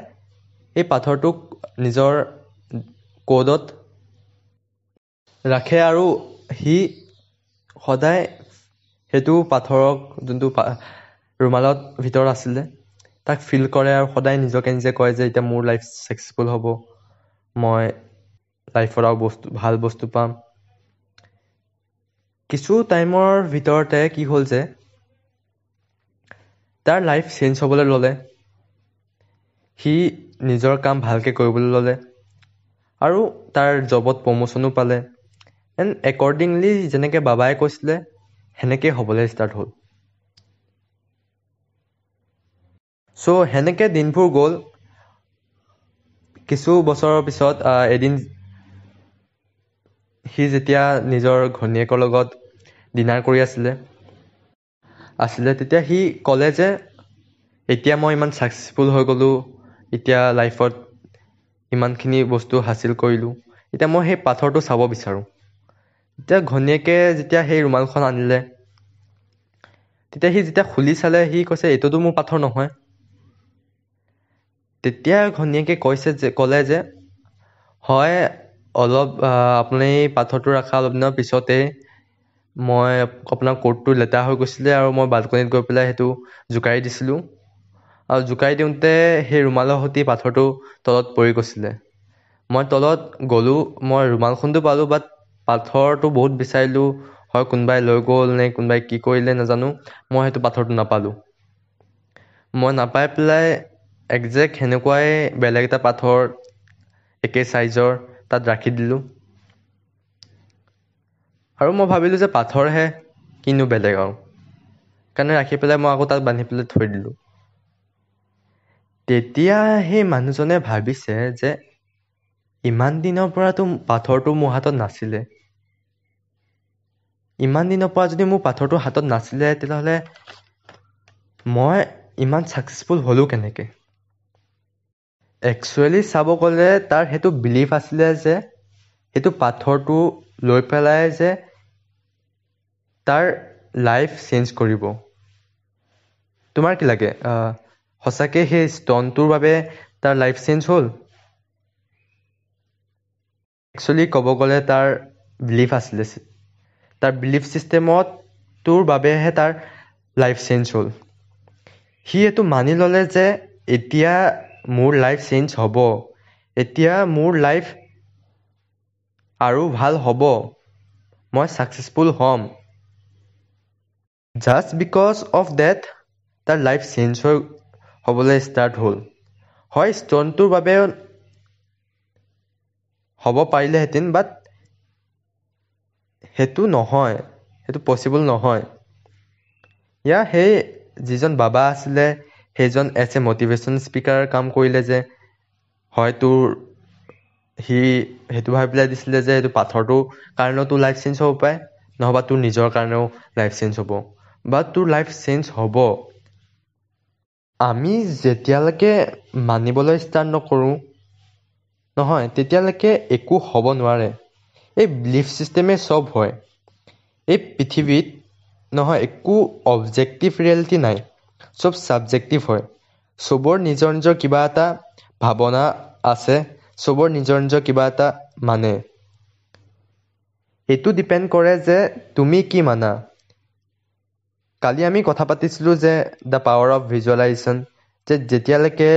এই পাথৰটোক নিজৰ ক'ডত ৰাখে আৰু সি সদায় সেইটো পাথৰক যোনটো ৰুমালত ভিতৰত আছিলে তাক ফিল কৰে আৰু সদায় নিজকে নিজে কয় যে এতিয়া মোৰ লাইফ ছাকচেছফুল হ'ব। মই লাইফত আৰু বস্তু ভাল বস্তু পাম। কিছু টাইমৰ ভিতৰতে কি হ'ল যে তাৰ লাইফ চেঞ্জ হ'বলৈ ল'লে। সি নিজৰ কাম ভালকৈ কৰিবলৈ ল'লে। আৰু তাৰ জবত প্ৰমোশ্যনো পালে। এণ্ড একৰ্ডিংলি যেনেকৈ বাবাই কৈছিলে সেনেকৈ হ'বলৈ ষ্টাৰ্ট হ'ল। চ' সেনেকৈ দিনবোৰ গ'ল। কিছু বছৰৰ পিছত এদিন সি যেতিয়া নিজৰ ঘনীয়েকৰ লগত ডিনাৰ কৰি আছিলে আছিলে তেতিয়া সি ক'লে যে এতিয়া মই ইমান ছাকচেছফুল হৈ গ'লোঁ এতিয়া লাইফত ইমানখিনি বস্তু হাচিল কৰিলোঁ এতিয়া মই সেই পাথৰটো চাব বিচাৰোঁ। তেতিয়া ঘনীয়েকে যেতিয়া সেই ৰুমালখন আনিলে তেতিয়া সি যেতিয়া খুলি চালে সি কৈছে এইটোতো মোৰ পাথৰ নহয়। তেতিয়া ঘনীয়েকে কৈছে যে ক'লে যে হয় অলপ আপুনি পাথৰটো ৰখা অলপ দিনৰ পিছতেই মই আপোনাৰ কোটটো লেতেৰা হৈ গৈছিলে আৰু মই বাল্কনিত গৈ পেলাই সেইটো জোকাৰি দিছিলোঁ। আৰু জোকাৰি দিওঁতে সেই ৰুমালৰ সৈতে পাথৰটো তলত পৰি গৈছিলে। মই তলত গ'লোঁ মই ৰুমালখনটো পালোঁ বাট পাথৰটো বহুত বিচাৰিলোঁ হয় কোনোবাই লৈ গ'ল নে কোনোবাই কি কৰিলে নাজানো মই সেইটো পাথৰটো নাপালোঁ। মই নাপাই পেলাই একজেক্ট সেনেকুৱাই বেলেগ এটা পাথৰ একে চাইজৰ তাত ৰাখি দিলোঁ। আৰু মই ভাবিলোঁ যে পাথৰহে কিনো বেলেগ আৰু। কাৰণে ৰাখি পেলাই মই আকৌ তাত বান্ধি পেলাই থৈ দিলোঁ। তেতিয়া সেই মানুহজনে ভাবিছে যে ইমান দিনৰ পৰাতো পাথৰটো মোৰ হাতত নাছিলে। ইমান দিনৰ পৰা যদি মোৰ পাথৰটো হাতত নাছিলে তেতিয়াহ'লে মই ইমান ছাকচেছফুল হ'লোঁ কেনেকৈ? একচুৱেলি চাব গ'লে তাৰ সেইটো বিলিভ আছিলে যে সেইটো পাথৰটো লৈ পেলাই যে তাৰ লাইফ চেঞ্জ কৰিব। তোমাৰ কি লাগে? সঁচাকৈ সেই ষ্টনটোৰ বাবে তাৰ লাইফ চেঞ্জ হ'ল? একচুৱেলি ক'ব গ'লে তাৰ বিলিভ আছিলে তাৰ বিলিভ ছিষ্টেমত তোৰ বাবেহে তাৰ লাইফ চেঞ্জ হ'ল। সি এইটো মানি ল'লে যে এতিয়া মোৰ লাইফ চেঞ্জ হ'ব। এতিয়া মোৰ লাইফ আৰু ভাল হ'ব। মই ছাকচেছফুল হ'ম। জাষ্ট বিকজ অফ ডেট তাৰ লাইফ চেঞ্জ হৈ হ'বলৈ ষ্টাৰ্ট হ'ল। হয় ষ্ট'নটোৰ বাবে হ'ব পাৰিলেহেঁতেন বাট সেইটো নহয়। সেইটো পচিবল নহয়। ইয়াৰ সেই যিজন বাবা আছিলে সেইজন এজ এ মটিভেশ্যন স্পীকাৰ কাম কৰিলে যে হয় তোৰ সি সেইটো ভাবি পেলাই দিছিলে যে এইটো পাথৰটোৰ কাৰণেও তোৰ লাইফ চেঞ্জ হ'ব পাৰে নহবা তোৰ নিজৰ কাৰণেও লাইফ চেঞ্জ হ'ব। বা তোৰ লাইফ চেঞ্জ হ'ব। আমি যেতিয়ালৈকে মানিবলৈ ষ্টাৰ্ট নকৰোঁ নহয় তেতিয়ালৈকে একো হ'ব নোৱাৰে। এই বিলিফ ছিষ্টেমে চব হয়। এই পৃথিৱীত নহয় একো অবজেক্টিভ ৰিয়েলিটি নাই। চব ছাবজেক্টিভ হয়। চবৰ নিজৰ নিজৰ কিবা এটা ভাৱনা আছে চবৰ নিজৰ নিজৰ কিবা এটা মানে। এইটো ডিপেণ্ড কৰে যে তুমি কি মানা। কালি আমি কথা পাতিছিলোঁ যে দ্য পাৱাৰ অফ ভিজুৱেলাইজেশ্যন যে যেতিয়ালৈকে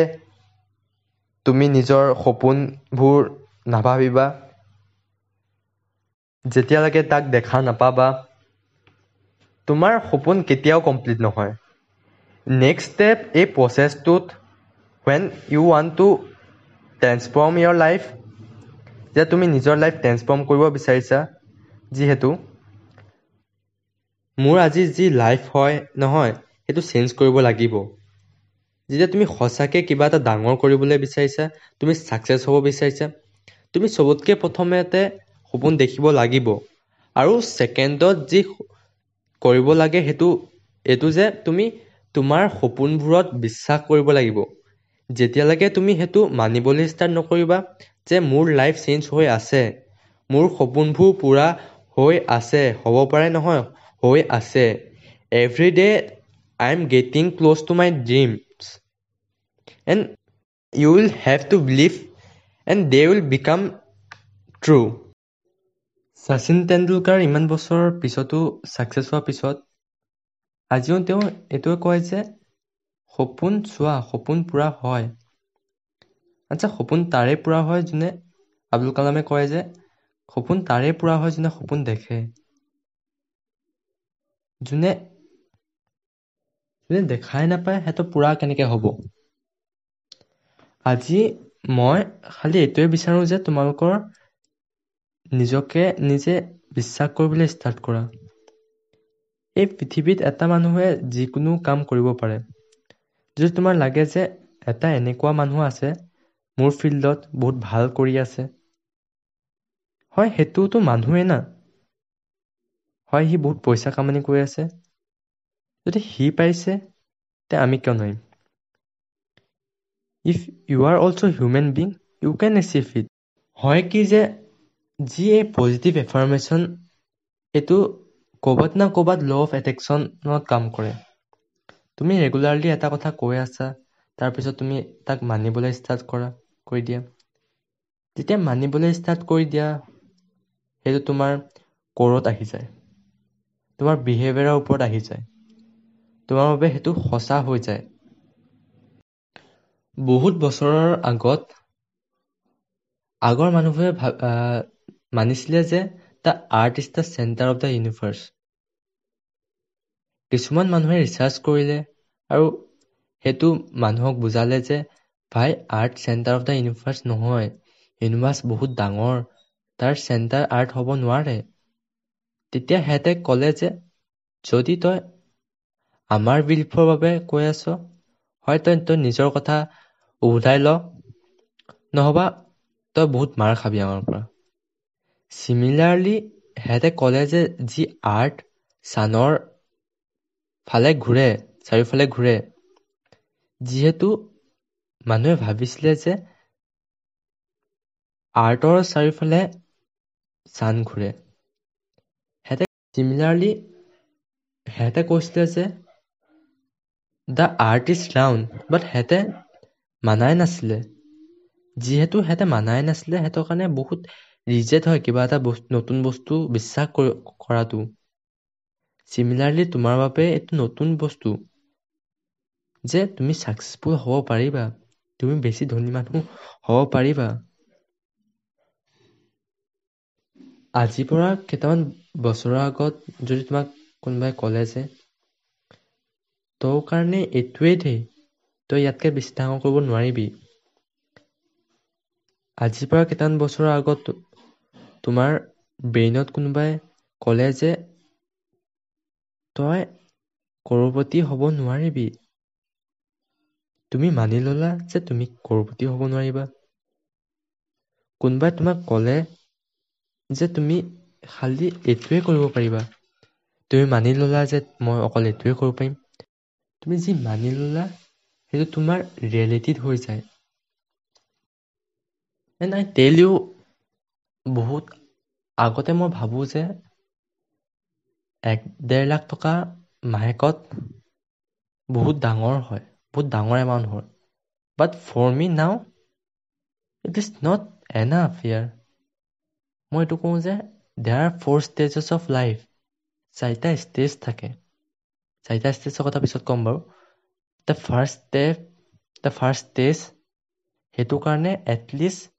তুমি নিজৰ সপোনবোৰ নাভাবিবা যেতিয়ালৈকে তাক দেখা নাপাবা তোমাৰ সপোন কেতিয়াও কমপ্লিট নহয়। নেক্সট ষ্টেপ এই প্ৰচেছটোত when you want to transform your life যে তুমি নিজৰ লাইফ ট্ৰেন্সফৰ্ম কৰিব বিচাৰিছা যিহেতু মোৰ আজি যি লাইফ হয় নহয় সেইটো চেঞ্জ কৰিব লাগিব। যেতিয়া তুমি সঁচাকৈ কিবা এটা ডাঙৰ কৰিবলৈ বিচাৰিছা তুমি ছাকচেছ হ'ব বিচাৰিছা তুমি চবতকৈ প্ৰথমতে সপোন দেখিব লাগিব। আৰু ছেকেণ্ডত যি কৰিব লাগে সেইটো এইটো যে তুমি তোমাৰ সপোনবোৰত বিশ্বাস কৰিব লাগিব। যেতিয়ালৈকে তুমি সেইটো মানিবলৈ ষ্টাৰ্ট নকৰিবা যে মোৰ লাইফ চেঞ্জ হৈ আছে মোৰ সপোনবোৰ পূৰা হৈ আছে হ'ব পাৰে নহয় হৈ আছে। Every day I am getting close to my dreams and you will have to believe and they will become true Sachin Tendulkar ইমান বছৰৰ পিছতো ছাকচেছ হোৱাৰ পিছত আজিও তেওঁ এইটোৱে কয় যে সপোন চোৱা সপোন পূৰা হয়। আচ্ছা সপোন তাৰে পূৰা হয় যোনে আব্দুল কালামে কয় যে সপোন তাৰে পূৰা হয় যোনে সপোন দেখে। যোনে যোনে দেখাই নাপায় সিহঁতৰ পূৰা কেনেকৈ হ'ব? আজি মই খালি এইটোৱে বিচাৰোঁ যে তোমালোকৰ নিজকে নিজে বিশ্বাস কৰিবলৈ ষ্টাৰ্ট কৰা। এই পৃথিৱীত এটা মানুহে যিকোনো কাম কৰিব পাৰে। যদি তোমাৰ লাগে যে এটা এনেকুৱা মানুহ আছে মোৰ ফিল্ডত বহুত ভাল কৰি আছে। হয় সেইটোতো মানুহেই না। হয় সি বহুত পইচা কামানি কৰি আছে। যদি সি পাৰিছে তে আমি কিয় নোৱাৰিম? If you are also' human being you can achieve it হয় কি যে যি এই পজিটিভ এফাৰ্মেশ্যন এইটো ক'ৰবাত না ক'ৰবাত ল' অফ এট্ৰেকশ্যনত কাম কৰে। তুমি ৰেগুলাৰলি এটা কথা কৈ আছা তাৰপিছত তুমি তাক মানিবলৈ ষ্টাৰ্ট কৰা কৰি দিয়া। যেতিয়া মানিবলৈ ষ্টাৰ্ট কৰি দিয়া সেইটো তোমাৰ ক'ৰত আহি যায়। তোমাৰ বিহেভিয়াৰৰ ওপৰত আহি যায়। তোমাৰ বাবে সেইটো সঁচা হৈ যায়। বহুত বছৰৰ আগত আগৰ মানুহবোৰে মানিছিলে যে the earth is the centre of the universe কিছুমান মানুহে ৰিচাৰ্চ কৰিলে আৰু সেইটো মানুহক বুজালে যে ভাই earth centre of the universe নহয়। ইউনিভাৰ্চ বহুত ডাঙৰ। তাৰ চেণ্টাৰ আৰ্ট হ'ব নোৱাৰে। তেতিয়া সিহঁতে ক'লে যে যদি তই আমাৰ বিলিফৰ বাবে কৈ আছ হয় তই তই নিজৰ কথা উভতাই ল। নহবা তই বহুত মাৰ খাবি আমাৰ পৰা। চিমিলাৰলি সিহঁতে ক'লে যে যি আৰ্ট ছানৰ ফালে ঘূৰে চাৰিওফালে ঘূৰে যিহেতু মানুহে ভাবিছিলে যে আৰ্টৰ চাৰিওফালে চান ঘূৰে। সিহঁতে চিমিলাৰলি সিহঁতে কৈছিলে যে the earth is round but সিহঁতে মানাই নাছিলে। যিহেতু সিহঁতে মানাই নাছিলে সিহঁতৰ কাৰণে বহুত ৰিজেক্ট হয় কিবা এটা বস্তু নতুন বস্তু বিশ্বাস কৰাটো। চিমিলাৰলি তোমাৰ বাবে এইটো নতুন বস্তু। যে তুমি ছাকচেছফুল হ'ব পাৰিবা। তুমি বেছি ধনী মানুহ হ'ব পাৰিবা। আজিৰ পৰা কেইটামান বছৰৰ আগত যদি তোমাক কোনোবাই ক'লে যে তোৰ কাৰণে এইটোৱেই দেই তই ইয়াতকৈ বেছি ডাঙৰ কৰিব নোৱাৰিবি। আজিৰ পৰা কেইটামান বছৰৰ আগত তোমাৰ ব্ৰেইনত কোনোবাই ক'লে যে তই কৰপতি হ'ব নোৱাৰিবি। তুমি মানি ল'লা যে তুমি কৰপতি হ'ব নোৱাৰিবা। কোনোবাই তোমাক ক'লে যে তুমি খালি এইটোৱে কৰিব পাৰিবা। তুমি মানি ল'লা যে মই অকল এইটোৱে কৰিব পাৰিম। তুমি যি মানি ল'লা সেইটো তোমাৰ ৰিয়েলিটিত হৈ যায়। এণ্ড আই টেল ইউ বহুত আগতে মই ভাবোঁ যে এক ডেৰ লাখ টকা মাহেকত বহুত ডাঙৰ হয় বহুত ডাঙৰ এমাউণ্ট হয়। But for me now it is not enough ইয়াৰ মই এইটো কওঁ যে there are four stages of life চাৰিটা ষ্টেজ থাকে। চাৰিটা ষ্টেজৰ কথা পিছত ক'ম বাৰু। The first step the first stage সেইটো কাৰণে at least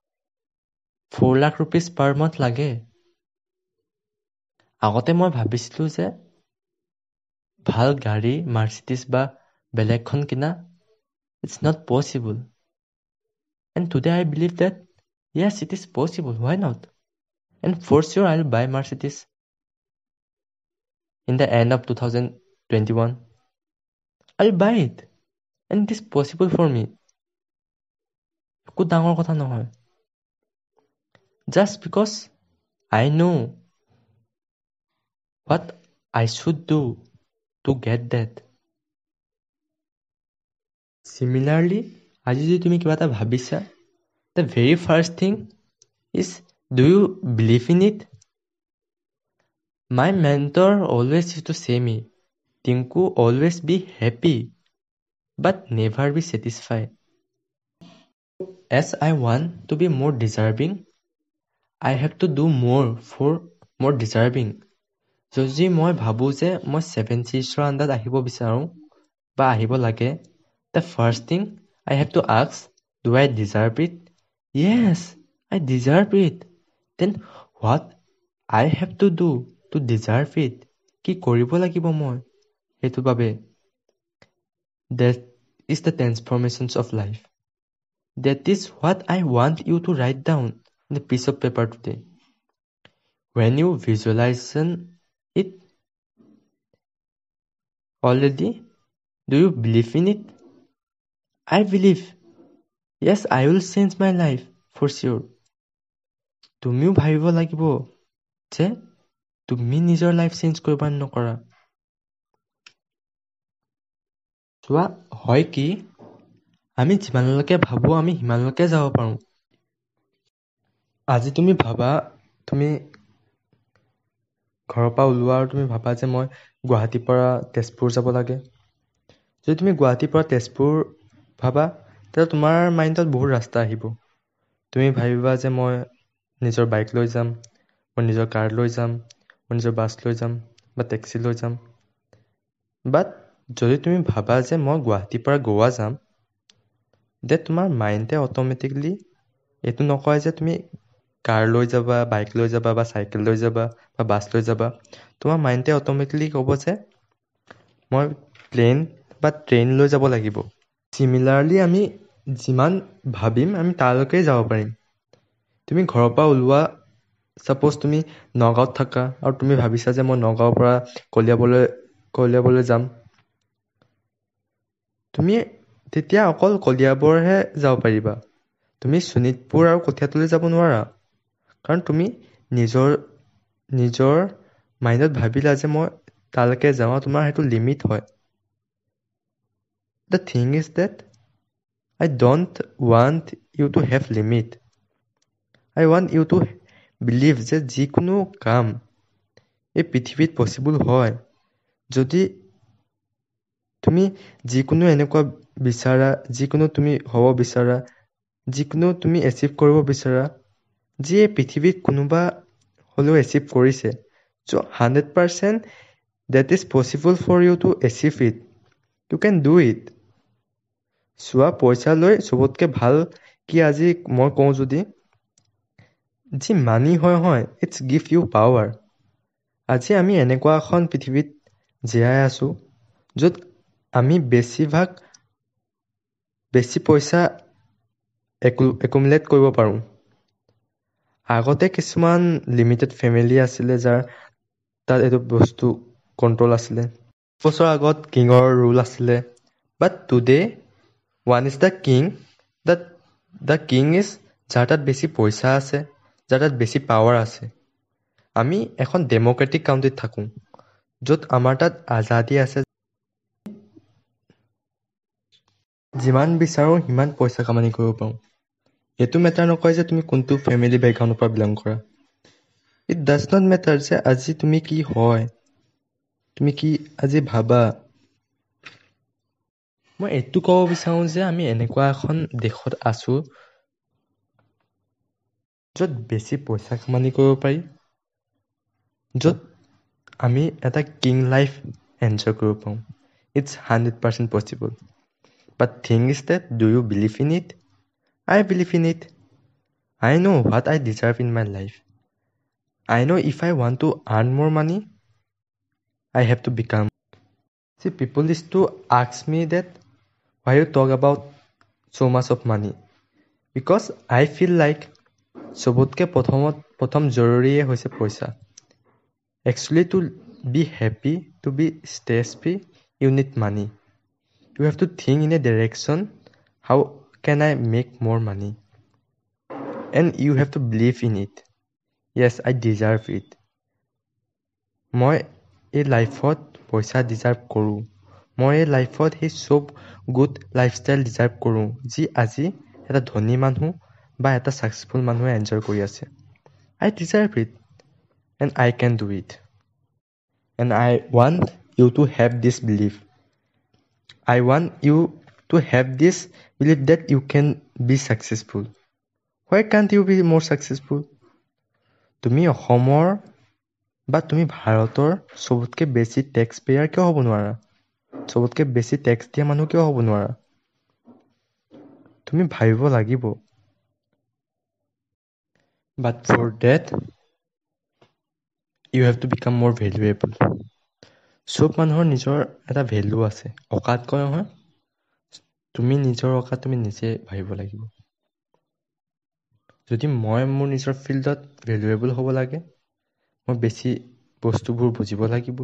four lakh rupees per month লাগে। আগতে মই ভাবিছিলোঁ যে ভাল গাড়ী মাৰ্চিডিছ বা বেলেগখন কিনা it's not possible and today I believe that yes it is possible why not and for sure I buy Mercedes in the end of two thousand twenty one I buy it and it is possible for me একো ডাঙৰ কথা নহয়। Just because I know what I should do to get that. Similarly, আজি যদি তুমি কিবা এটা ভাবিছা the very first thing is do you believe in it? My mentor always used to say me, Tinku always be happy but never be satisfied. As I want to be more deserving, I have to do more for more deserving. যদি মই ভাবোঁ যে মই seven চিজৰ আণ্ডাৰত আহিব বিচাৰোঁ বা আহিব লাগে the first thing I have to আক্স do I deserve it yes I deserve it then what I have to do to deserve it কি কৰিব লাগিব মই সেইটো বাবে that is the transformations of life that is what I want you to write down the piece of paper today when you visualization it already? Do you believe in it? I believe. Yes, I will change my life for sure. তুমিও ভাবিব লাগিব যে তুমি নিজৰ life change কৰিব নকৰা চোৱা হয় কি আমি যিমানলৈকে ভাবোঁ আমি সিমানলৈকে যাব পাৰোঁ আজি তুমি ভাবা তুমি ঘৰৰ পৰা ওলোৱা আৰু তুমি ভাবা যে মই গুৱাহাটীৰ পৰা তেজপুৰ যাব লাগে। যদি তুমি গুৱাহাটীৰ পৰা তেজপুৰ ভাবা তেতিয়া তোমাৰ মাইণ্ডত বহুত ৰাস্তা আহিব। তুমি ভাবিবা যে মই নিজৰ বাইক লৈ যাম মই নিজৰ কাৰ লৈ যাম মই নিজৰ বাছ লৈ যাম বা টেক্সি লৈ যাম। বাট যদি তুমি ভাবা যে মই গুৱাহাটীৰ পৰা গোৱা যাম দে তোমাৰ মাইণ্ডে অট'মেটিকলি এইটো নকয় যে তুমি কাৰ লৈ যাবা বাইক লৈ যাবা বা চাইকেল লৈ যাবা বা বাছ লৈ যাবা তোমাৰ মাইণ্ডে অট'মেটিকলি ক'ব যে মই প্লেন বা ট্ৰেইন লৈ যাব লাগিব। চিমিলাৰলি আমি যিমান ভাবিম আমি তালৈকে যাব পাৰিম। তুমি ঘৰৰ পৰা ওলোৱা ছাপ'জ তুমি নগাঁৱত থাকা আৰু তুমি ভাবিছা যে মই নগাঁৱৰ পৰা কলিয়াবলৈ কলিয়াবলৈ যাম। তুমি তেতিয়া অকল কলিয়াবৰহে যাব পাৰিবা। তুমি শোণিতপুৰ আৰু কঠীয়াতলৈ যাব নোৱাৰা। কাৰণ তুমি নিজৰ নিজৰ মাইণ্ডত ভাবিলা যে মই তালৈকে যাওঁ তোমাৰ সেইটো লিমিট হয়। The thing is that I don't want you to have limit I want you to believe যে যিকোনো কাম এই পৃথিৱীত পচিবল হয়। যদি তুমি যিকোনো এনেকুৱা বিচাৰা যিকোনো তুমি হ'ব বিচাৰা যিকোনো তুমি এচিভ কৰিব বিচাৰা যিয়ে পৃথিৱীত কোনোবা হ'লেও এচিভ কৰিছে। So' hundred percent that is possible for you to achieve it you can do it চোৱা পইচা লৈ চবতকৈ ভাল কি আজি মই কওঁ যদি যি মানি হয় হয় ইটছ গিভ ইউ পাৱাৰ আজি আমি এনেকুৱা এখন পৃথিৱীত জীয়াই আছোঁ য'ত আমি বেছিভাগ বেছি পইচা একু একুমুলেট কৰিব পাৰোঁ। আগতে কিছুমান লিমিটেড ফেমিলি আছিলে যাৰ তাত এইটো বস্তু কণ্ট্ৰল আছিলে। বছৰ আগত কিঙৰ ৰুল আছিলে। But today one is the king the the king is যাৰ তাত বেছি পইচা আছে যাৰ তাত বেছি পাৱাৰ আছে। আমি এখন ডেম'ক্ৰেটিক কাউণ্ট্ৰিত থাকোঁ য'ত আমাৰ তাত আজাদী আছে। যিমান বিচাৰোঁ সিমান পইচা কামানি কৰিব পাৰোঁ। এইটো মেটাৰ নকয় যে তুমি কোনটো ফেমিলি বেকগ্ৰাউণ্ডৰ পৰা বিলং কৰা। ইট ডাজ নট মেটাৰ যে আজি তুমি কি হয় তুমি কি আজি ভাবা। মই এইটো ক'ব বিচাৰোঁ যে আমি এনেকুৱা এখন দেশত আছোঁ য'ত বেছি পইচা কামানি কৰিব পাৰি য'ত আমি এটা কিং লাইফ এনজয় কৰিব পাৰোঁ। It's hundred percent possible but thing is that do you believe in it I believe in it. I know what I deserve in my life. I know if I want to earn more money, I have to become. See, people used to ask me that why you talk about so much of money. Because I feel like চবতকৈ প্ৰথমত প্ৰথম জৰুৰীয়ে হৈছে পইচা actually to be happy to be stress free you need money you have to think in a direction how can I make more money? And you have to believe in it yes I deserve it মই এই লাইফত পইচা deserve কৰোঁ মই এই লাইফত সেই চব গুড লাইফষ্টাইল ডিজাৰ্ভ কৰোঁ যি আজি এটা ধনী মানুহ বা এটা ছাকচেছফুল মানুহে এনজয় কৰি আছে I deserve it and I can do it and I want you to have this believe I want you to have this believe that you can be successful why can't you be more successful তুমি অসমৰ বা তুমি ভাৰতৰ চবতকৈ বেছি tax pair কিয় হ'ব নোৱাৰা? চবতকৈ বেছি টেক্স দিয়া মানুহ কিয় হ'ব নোৱাৰা? তুমি ভাবিব লাগিব। But for that you have to become more valuable চব মানুহৰ নিজৰ এটা ভেলু আছে। অকাত কয় নহয়। তুমি নিজৰ অকাত তুমি নিজে ভাবিব লাগিব। যদি মই মোৰ নিজৰ ফিল্ডত ভেলুৱেবল হ'ব লাগে মই বেছি বস্তুবোৰ বুজিব লাগিব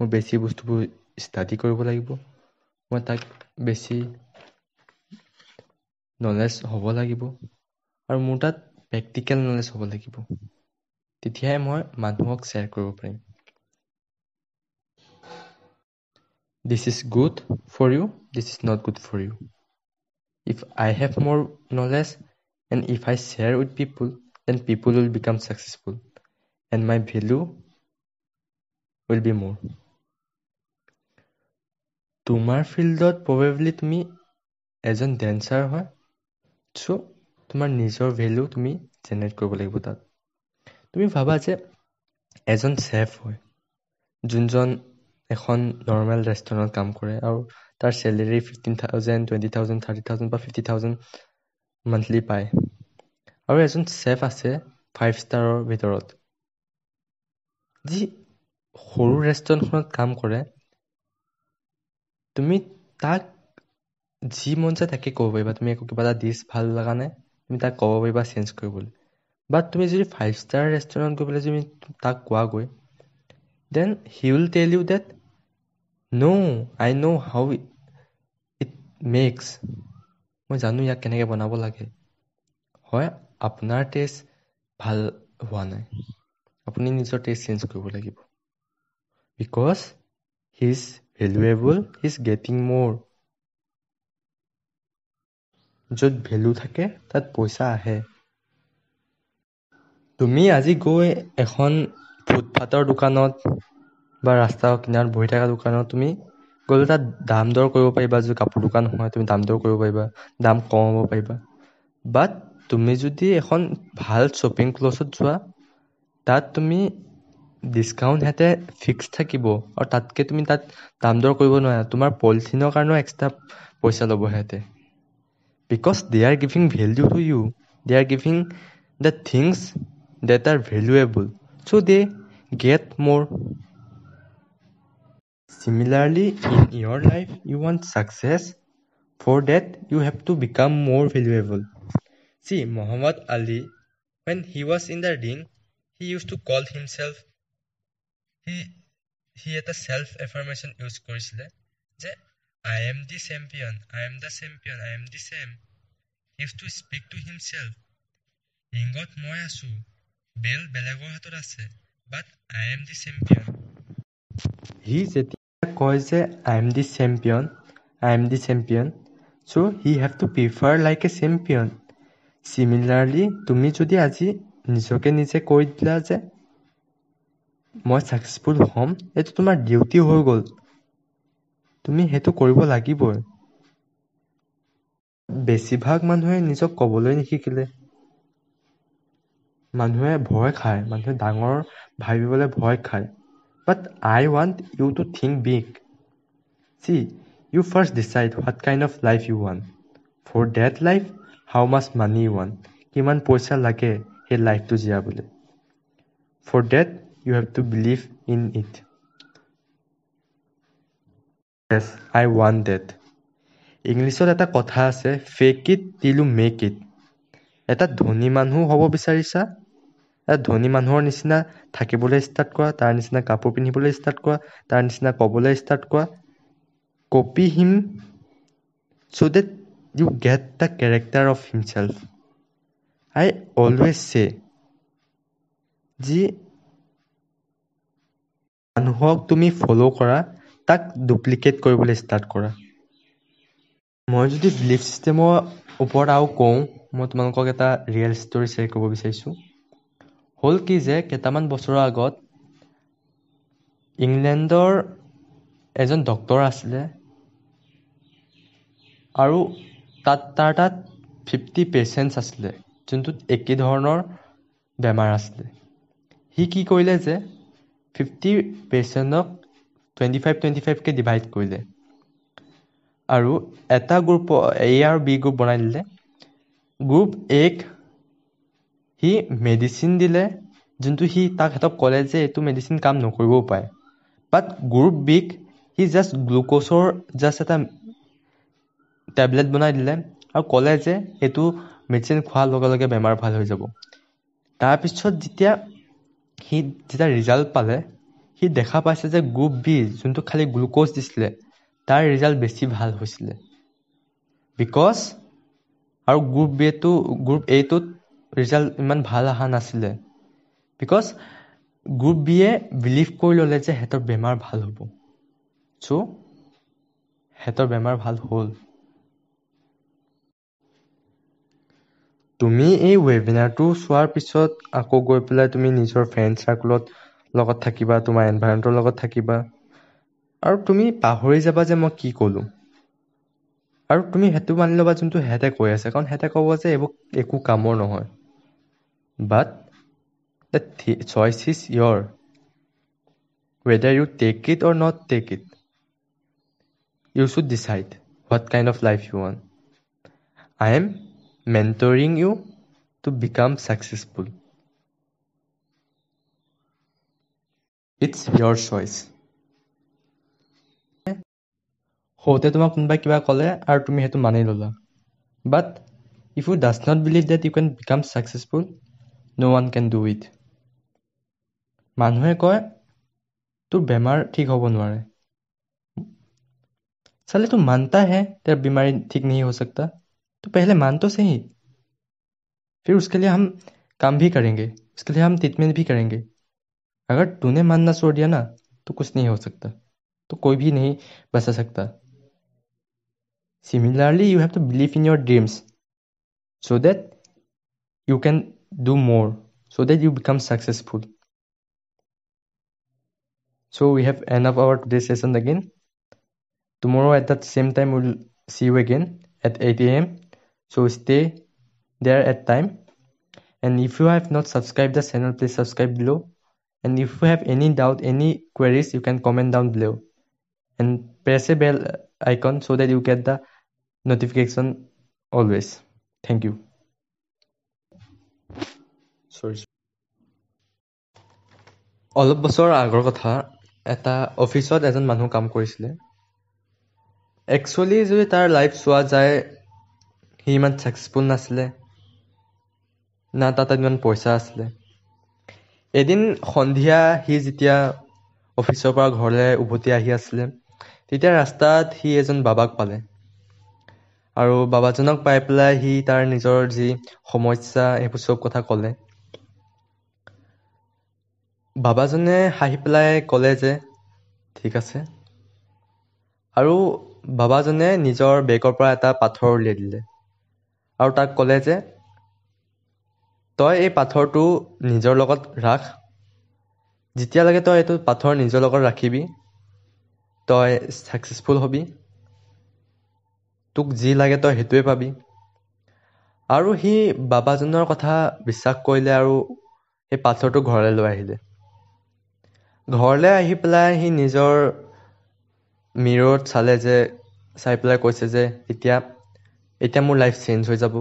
মই বেছি বস্তুবোৰ ষ্টাডি কৰিব লাগিব মই তাক বেছি নলেজ হ'ব লাগিব আৰু মোৰ তাত প্ৰেক্টিকেল নলেজ হ'ব লাগিব। তেতিয়াহে মই মানুহক শ্বেয়াৰ কৰিব পাৰিম। This is good for you this is not good for you if I have more knowledge and if I share with people then people will become successful and my value will be more তোমাৰ ফিল্ডত probably তুমি এজন dancer হয় চ' তোমাৰ নিজৰ value তুমি generate কৰিব লাগিব তাত তুমি ভাবা যে এজন চেফ হয় যোনজন এখন নৰ্মেল ৰেষ্টুৰেণ্টত কাম কৰে আৰু তাৰ salary fifteen thousand twenty thousand thirty thousand বা ফিফটি থাউজেণ্ড মান্থলি পায়। আৰু এজন চেফ আছে ফাইভ ষ্টাৰৰ ভিতৰত। যি সৰু ৰেষ্টুৰেণ্টখনত কাম কৰে তুমি তাক যি মন যায় তাকে ক'ব পাৰিবা। তুমি একো কিবা এটা ডিছ ভাল লগা নাই তুমি তাক ক'ব পাৰিবা চেঞ্জ কৰিবলৈ। বাট তুমি যদি ফাইভ ষ্টাৰ ৰেষ্টুৰেণ্ট গৈ পেলাই যদি তাক কোৱাগৈ then he will tell you that no' I know' how it makes মই জানো ইয়াক কেনেকৈ বনাব লাগে হয় আপোনাৰ টেষ্ট ভাল হোৱা নাই আপুনি নিজৰ টেষ্ট চেঞ্জ কৰিব লাগিব because he is valuable he is getting more য'ত ভেলু থাকে তাত পইচা আহে তুমি আজি গৈ এখন ফুটপাথৰ দোকানত বা ৰাস্তাৰ কিনাৰত বহি থকা দোকানত তুমি গ'লে তাত দাম দৰ কৰিব পাৰিবা যদি কাপোৰ দোকান হয় তুমি দাম দৰ কৰিব পাৰিবা দাম কমাব পাৰিবা। বাট তুমি যদি এখন ভাল শ্বপিং ক্লছত যোৱা তাত তুমি ডিছকাউণ্ট সিহঁতে ফিক্স থাকিব আৰু তাতকৈ তুমি তাত দাম দৰ কৰিব নোৱাৰা। তোমাৰ পলিথিনৰ কাৰণেও এক্সট্ৰা পইচা ল'ব সিহঁতে। Because they are giving value to you they are giving the things that are valuable so they get more similarly in your life you want success for that you have to become more valuable see muhammad ali when he was in the ring he used to call himself he he had a self affirmation use কৰিছিলে যে I am the champion, I am the champion, I am the same. He used to speak to himself. ৰিঙত মই আছো বেল বেলেগৰ হাতত আছে বাট আই am the champion সি যেতিয়া কয় যে I am the champion I am the champion so' he have to prefer like a champion similarly তুমি যদি আজি নিজকে নিজে কৈ দিলা যে মই ছাকচেছফুল হ'ম এইটো তোমাৰ ডিউটি হৈ গ'ল তুমি সেইটো কৰিব লাগিবই বেছিভাগ মানুহে নিজক ক'বলৈ নিশিকিলে মানুহে ভয় খায় মানুহে ডাঙৰ ভাবিবলৈ ভয় খায়। But I want you to think big see you first decide what kind of life you want for that life how much money you want কিমান পইচা লাগে সেই লাইফটো জীয়াবলৈ? For that you have to believe in it yes I want that ইংলিছত এটা কথা আছে fake it till you make it এটা ধনী মানুহ হ'ব বিচাৰিছা? ধনী মানুহৰ নিচিনা থাকিবলৈ ষ্টাৰ্ট কৰা তাৰ নিচিনা কাপোৰ পিন্ধিবলৈ ষ্টাৰ্ট কৰা তাৰ নিচিনা ক'বলৈ ষ্টাৰ্ট কৰা copy him so' that you get the character of himself I always say যি মানুহক তুমি ফ'ল' কৰা তাক ডুপ্লিকেট কৰিবলৈ ষ্টাৰ্ট কৰা. মই যদি বিলিফ ছিষ্টেমৰ ওপৰত আৰু কওঁ মই তোমালোকক এটা ৰিয়েল ষ্টৰি শ্বেয়াৰ কৰিব বিচাৰিছোঁ। হ'ল কি যে কেইটামান বছৰৰ আগত ইংলেণ্ডৰ এজন ডক্তৰ আছিলে আৰু তাত তাৰ তাত ফিফটি পেচেণ্টছ আছিলে যোনটোত একে ধৰণৰ বেমাৰ আছিলে। সি কি কৰিলে যে ফিফটি পেচেণ্টক টুৱেণ্টি ফাইভ টুৱেণ্টি ফাইভকৈ ডিভাইড কৰিলে। আৰু এটা গ্ৰুপ এ আৰু বি গ্ৰুপ বনাই দিলে। গ্ৰুপ এক সি মেডিচিন দিলে যোনটো সি তাক সিহঁতক ক'লে যে এইটো মেডিচিন কাম নকৰিবও পাৰে। বাট গ্ৰুপ বিক সি জাষ্ট গ্লুক'জৰ জাষ্ট এটা টেবলেট বনাই দিলে আৰু ক'লে যে সেইটো মেডিচিন খোৱাৰ লগে লগে বেমাৰ ভাল হৈ যাব। তাৰপিছত যেতিয়া সি যেতিয়া ৰিজাল্ট পালে সি দেখা পাইছে যে গ্ৰুপ বি যোনটো খালী গ্লুক'জ দিছিলে তাৰ ৰিজাল্ট বেছি ভাল হৈছিলে। বিকজ আৰু গ্ৰুপ বিটো গ্ৰুপ এটোত ৰিজাল্ট ইমান ভাল অহা নাছিলে। বিকজ গ্ৰুপ বিয়ে বিলিভ কৰি ল'লে যে সিহঁতৰ বেমাৰ ভাল হ'ব। চ' সিহঁতৰ বেমাৰ ভাল হ'ল। তুমি এই ৱেবিনাৰটো চোৱাৰ পিছত আকৌ গৈ পেলাই তুমি নিজৰ ফ্ৰেণ্ড চাৰ্কলত লগত থাকিবা তোমাৰ এনভাইৰমেণ্টৰ লগত থাকিবা। আৰু তুমি পাহৰি যাবা যে মই কি ক'লোঁ। আৰু তুমি সেইটো মানি ল'বা যোনটো সিহঁতে কৈ আছে। কাৰণ সিহঁতে ক'ব যে এইবোৰ একো কামৰ নহয়। But the choice is your whether you take it or not take it you should decide what kind of life you one I am mentoring you to become successful. It's your choice. সৰুতে তোমাক কোনোবাই কিবা ক'লে আৰু তুমি সেইটো মানি ল'লা but if you does not believe that you can become successful no one can do it মানুহে কয় তোৰ বেমাৰ ঠিক হ'ব নোৱাৰে চালে তো মানতা হে তেৰ বেমাৰী ঠিক नहीं हो सकता तो पहले मान तो सही फिर उसके लिए हम काम भी करेंगे उसके लिए हम ट्रीटमेंट भी करेंगे अगर तूने मानना छोड़ दिया ना तो कुछ नहीं हो सकता तो कोई भी नहीं बचा सकता similarly you have to believe in your dreams so that you can do more so that you become successful. So we have end of our today's session again. Tomorrow at that same time we'll see you again at 8 a.m so stay there at time. And if you have not subscribed the channel please subscribe below. And if you have any doubt any queries you can comment down below. And press a bell icon so that you get the notification always. Thank you অলপ বছৰ আগৰ কথা এটা অফিচত এজন মানুহ কাম কৰিছিলে। একচুৱেলি যদি তাৰ লাইফ চোৱা যায় সি ইমান ছাকচেছফুল নাছিলে। না তাত ইমান পইচা আছিলে। এদিন সন্ধিয়া সি যেতিয়া অফিচৰ পৰা ঘৰলৈ উভতি আহি আছিলে তেতিয়া ৰাস্তাত সি এজন বাবাক পালে। আৰু বাবাজনক পাই পেলাই সি তাৰ নিজৰ যি সমস্যা এইবোৰ চব কথা ক'লে। বাবাজনে হাঁহি পেলাই ক'লে যে ঠিক আছে। আৰু বাবাজনে নিজৰ বেগৰ পৰা এটা পাথৰ উলিয়াই দিলে। আৰু তাক ক'লে যে তই এই পাথৰটো নিজৰ লগত ৰাখ। যেতিয়ালৈকে তই এইটো পাথৰ নিজৰ লগত ৰাখিবি তই ছাকচেছফুল হ'বি। তোক যি লাগে তই সেইটোৱে পাবি। আৰু সি বাবাজনৰ কথা বিশ্বাস কৰিলে আৰু সেই পাথৰটো ঘৰলৈ লৈ আহিলে। ঘৰলৈ আহি পেলাই সি নিজৰ মিৰত চালে যে চাই পেলাই কৈছে যে এতিয়া এতিয়া মোৰ লাইফ চেঞ্জ হৈ যাব।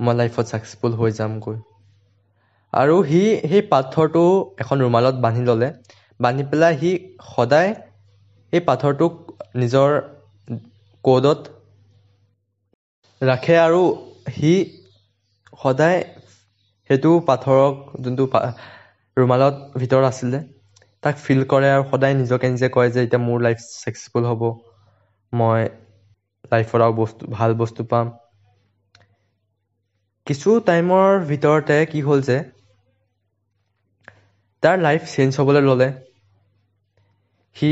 মই লাইফত ছাকচেছফুল হৈ যামগৈ। আৰু সি সেই পাথৰটো এখন ৰুমালত বান্ধি ল'লে। বান্ধি পেলাই সি সদায় সেই পাথৰটোক নিজৰ ক'ডত ৰাখে আৰু সি সদায় সেইটো পাথৰক যোনটো ৰুমালত ভিতৰত আছিলে তাক ফিল কৰে আৰু সদায় নিজকে নিজে কয় যে এতিয়া মোৰ লাইফ ছাকচেছফুল হ'ব। মই লাইফত আৰু বস্তু ভাল বস্তু পাম। কিছু টাইমৰ ভিতৰতে কি হ'ল যে তাৰ লাইফ চেঞ্জ হ'বলৈ ল'লে। সি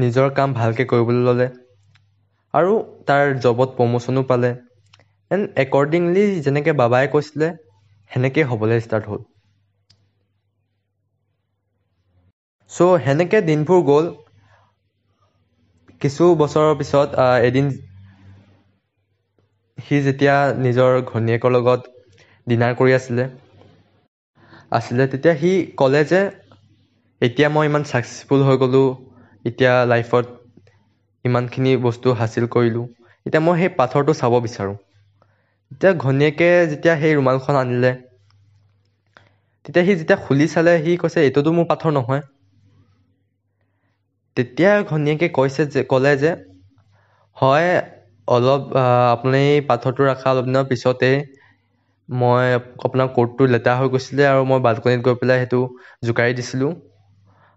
নিজৰ কাম ভালকৈ কৰিবলৈ ল'লে। আৰু তাৰ জবত প্ৰমোশ্যনো পালে। এণ্ড একৰ্ডিংলি যেনেকৈ বাবাই কৈছিলে সেনেকৈ হ'বলৈ ষ্টাৰ্ট হ'ল। চ' সেনেকৈ দিনবোৰ গ'ল। কিছু বছৰৰ পিছত এদিন সি যেতিয়া নিজৰ ঘৈণীয়েকৰ লগত ডিনাৰ কৰি আছিলে আছিলে তেতিয়া সি ক'লে যে এতিয়া মই ইমান ছাকচেছফুল হৈ গ'লোঁ এতিয়া লাইফত ইমানখিনি বস্তু হাচিল কৰিলোঁ এতিয়া মই সেই পাথৰটো চাব বিচাৰোঁ। তেতিয়া ঘৈণীয়েকে যেতিয়া সেই ৰুমালখন আনিলে তেতিয়া সি যেতিয়া খুলি চালে সি কৈছে এইটোতো মোৰ পাথৰ নহয়। তেতিয়া ঘৈণীয়েকে কৈছে যে ক'লে যে হয় অলপ আপুনি পাথৰটো ৰখা অলপ দিনৰ পিছতেই মই আপোনাৰ কোটটো লেতেৰা হৈ গৈছিলে আৰু মই বাল্কনিত গৈ পেলাই সেইটো জোকাৰি দিছিলোঁ।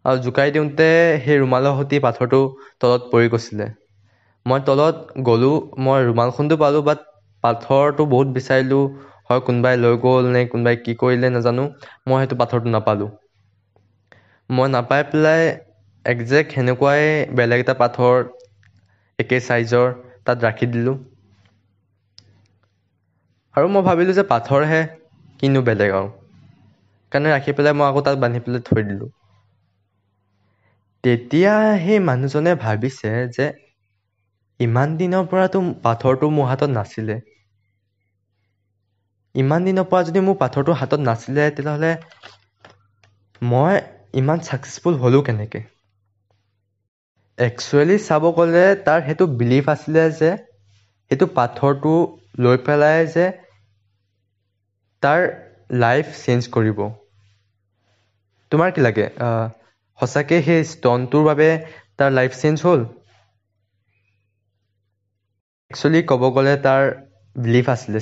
আৰু জোকাৰি দিওঁতে সেই ৰুমালৰ সৈতে পাথৰটো তলত পৰি গৈছিলে। মই তলত গ'লোঁ মই ৰুমালখনটো পালোঁ বাট পাথৰটো বহুত বিচাৰিলোঁ হয় কোনোবাই লৈ গ'ল নে কোনোবাই কি কৰিলে নাজানো মই সেইটো পাথৰটো নাপালোঁ। মই নাপাই পেলাই একজেক্ট সেনেকুৱাই বেলেগ এটা পাথৰ একে চাইজৰ তাত ৰাখি দিলোঁ। আৰু মই ভাবিলোঁ যে পাথৰহে কিনো বেলেগ আৰু। কাৰণে ৰাখি পেলাই মই আকৌ তাত বান্ধি পেলাই থৈ দিলোঁ। তেতিয়া সেই মানুহজনে ভাবিছে যে ইমান দিনৰ পৰাতো পাথৰটো মোৰ হাতত নাছিলে। ইমান দিনৰ পৰা যদি মোৰ পাথৰটো হাতত নাছিলে তেতিয়াহ'লে মই ইমান ছাকচেছফুল হ'লোঁ কেনেকৈ? একচুৱেলি চাব গ'লে তাৰ সেইটো বিলিভ আছিলে যে সেইটো পাথৰটো লৈ পেলাই যে তাৰ লাইফ চেঞ্জ কৰিব। তোমাৰ কি লাগে? সঁচাকৈ সেই ষ্টনটোৰ বাবে তাৰ লাইফ চেঞ্জ হ'ল? একচুৱেলি ক'ব গ'লে তাৰ বিলিভ আছিলে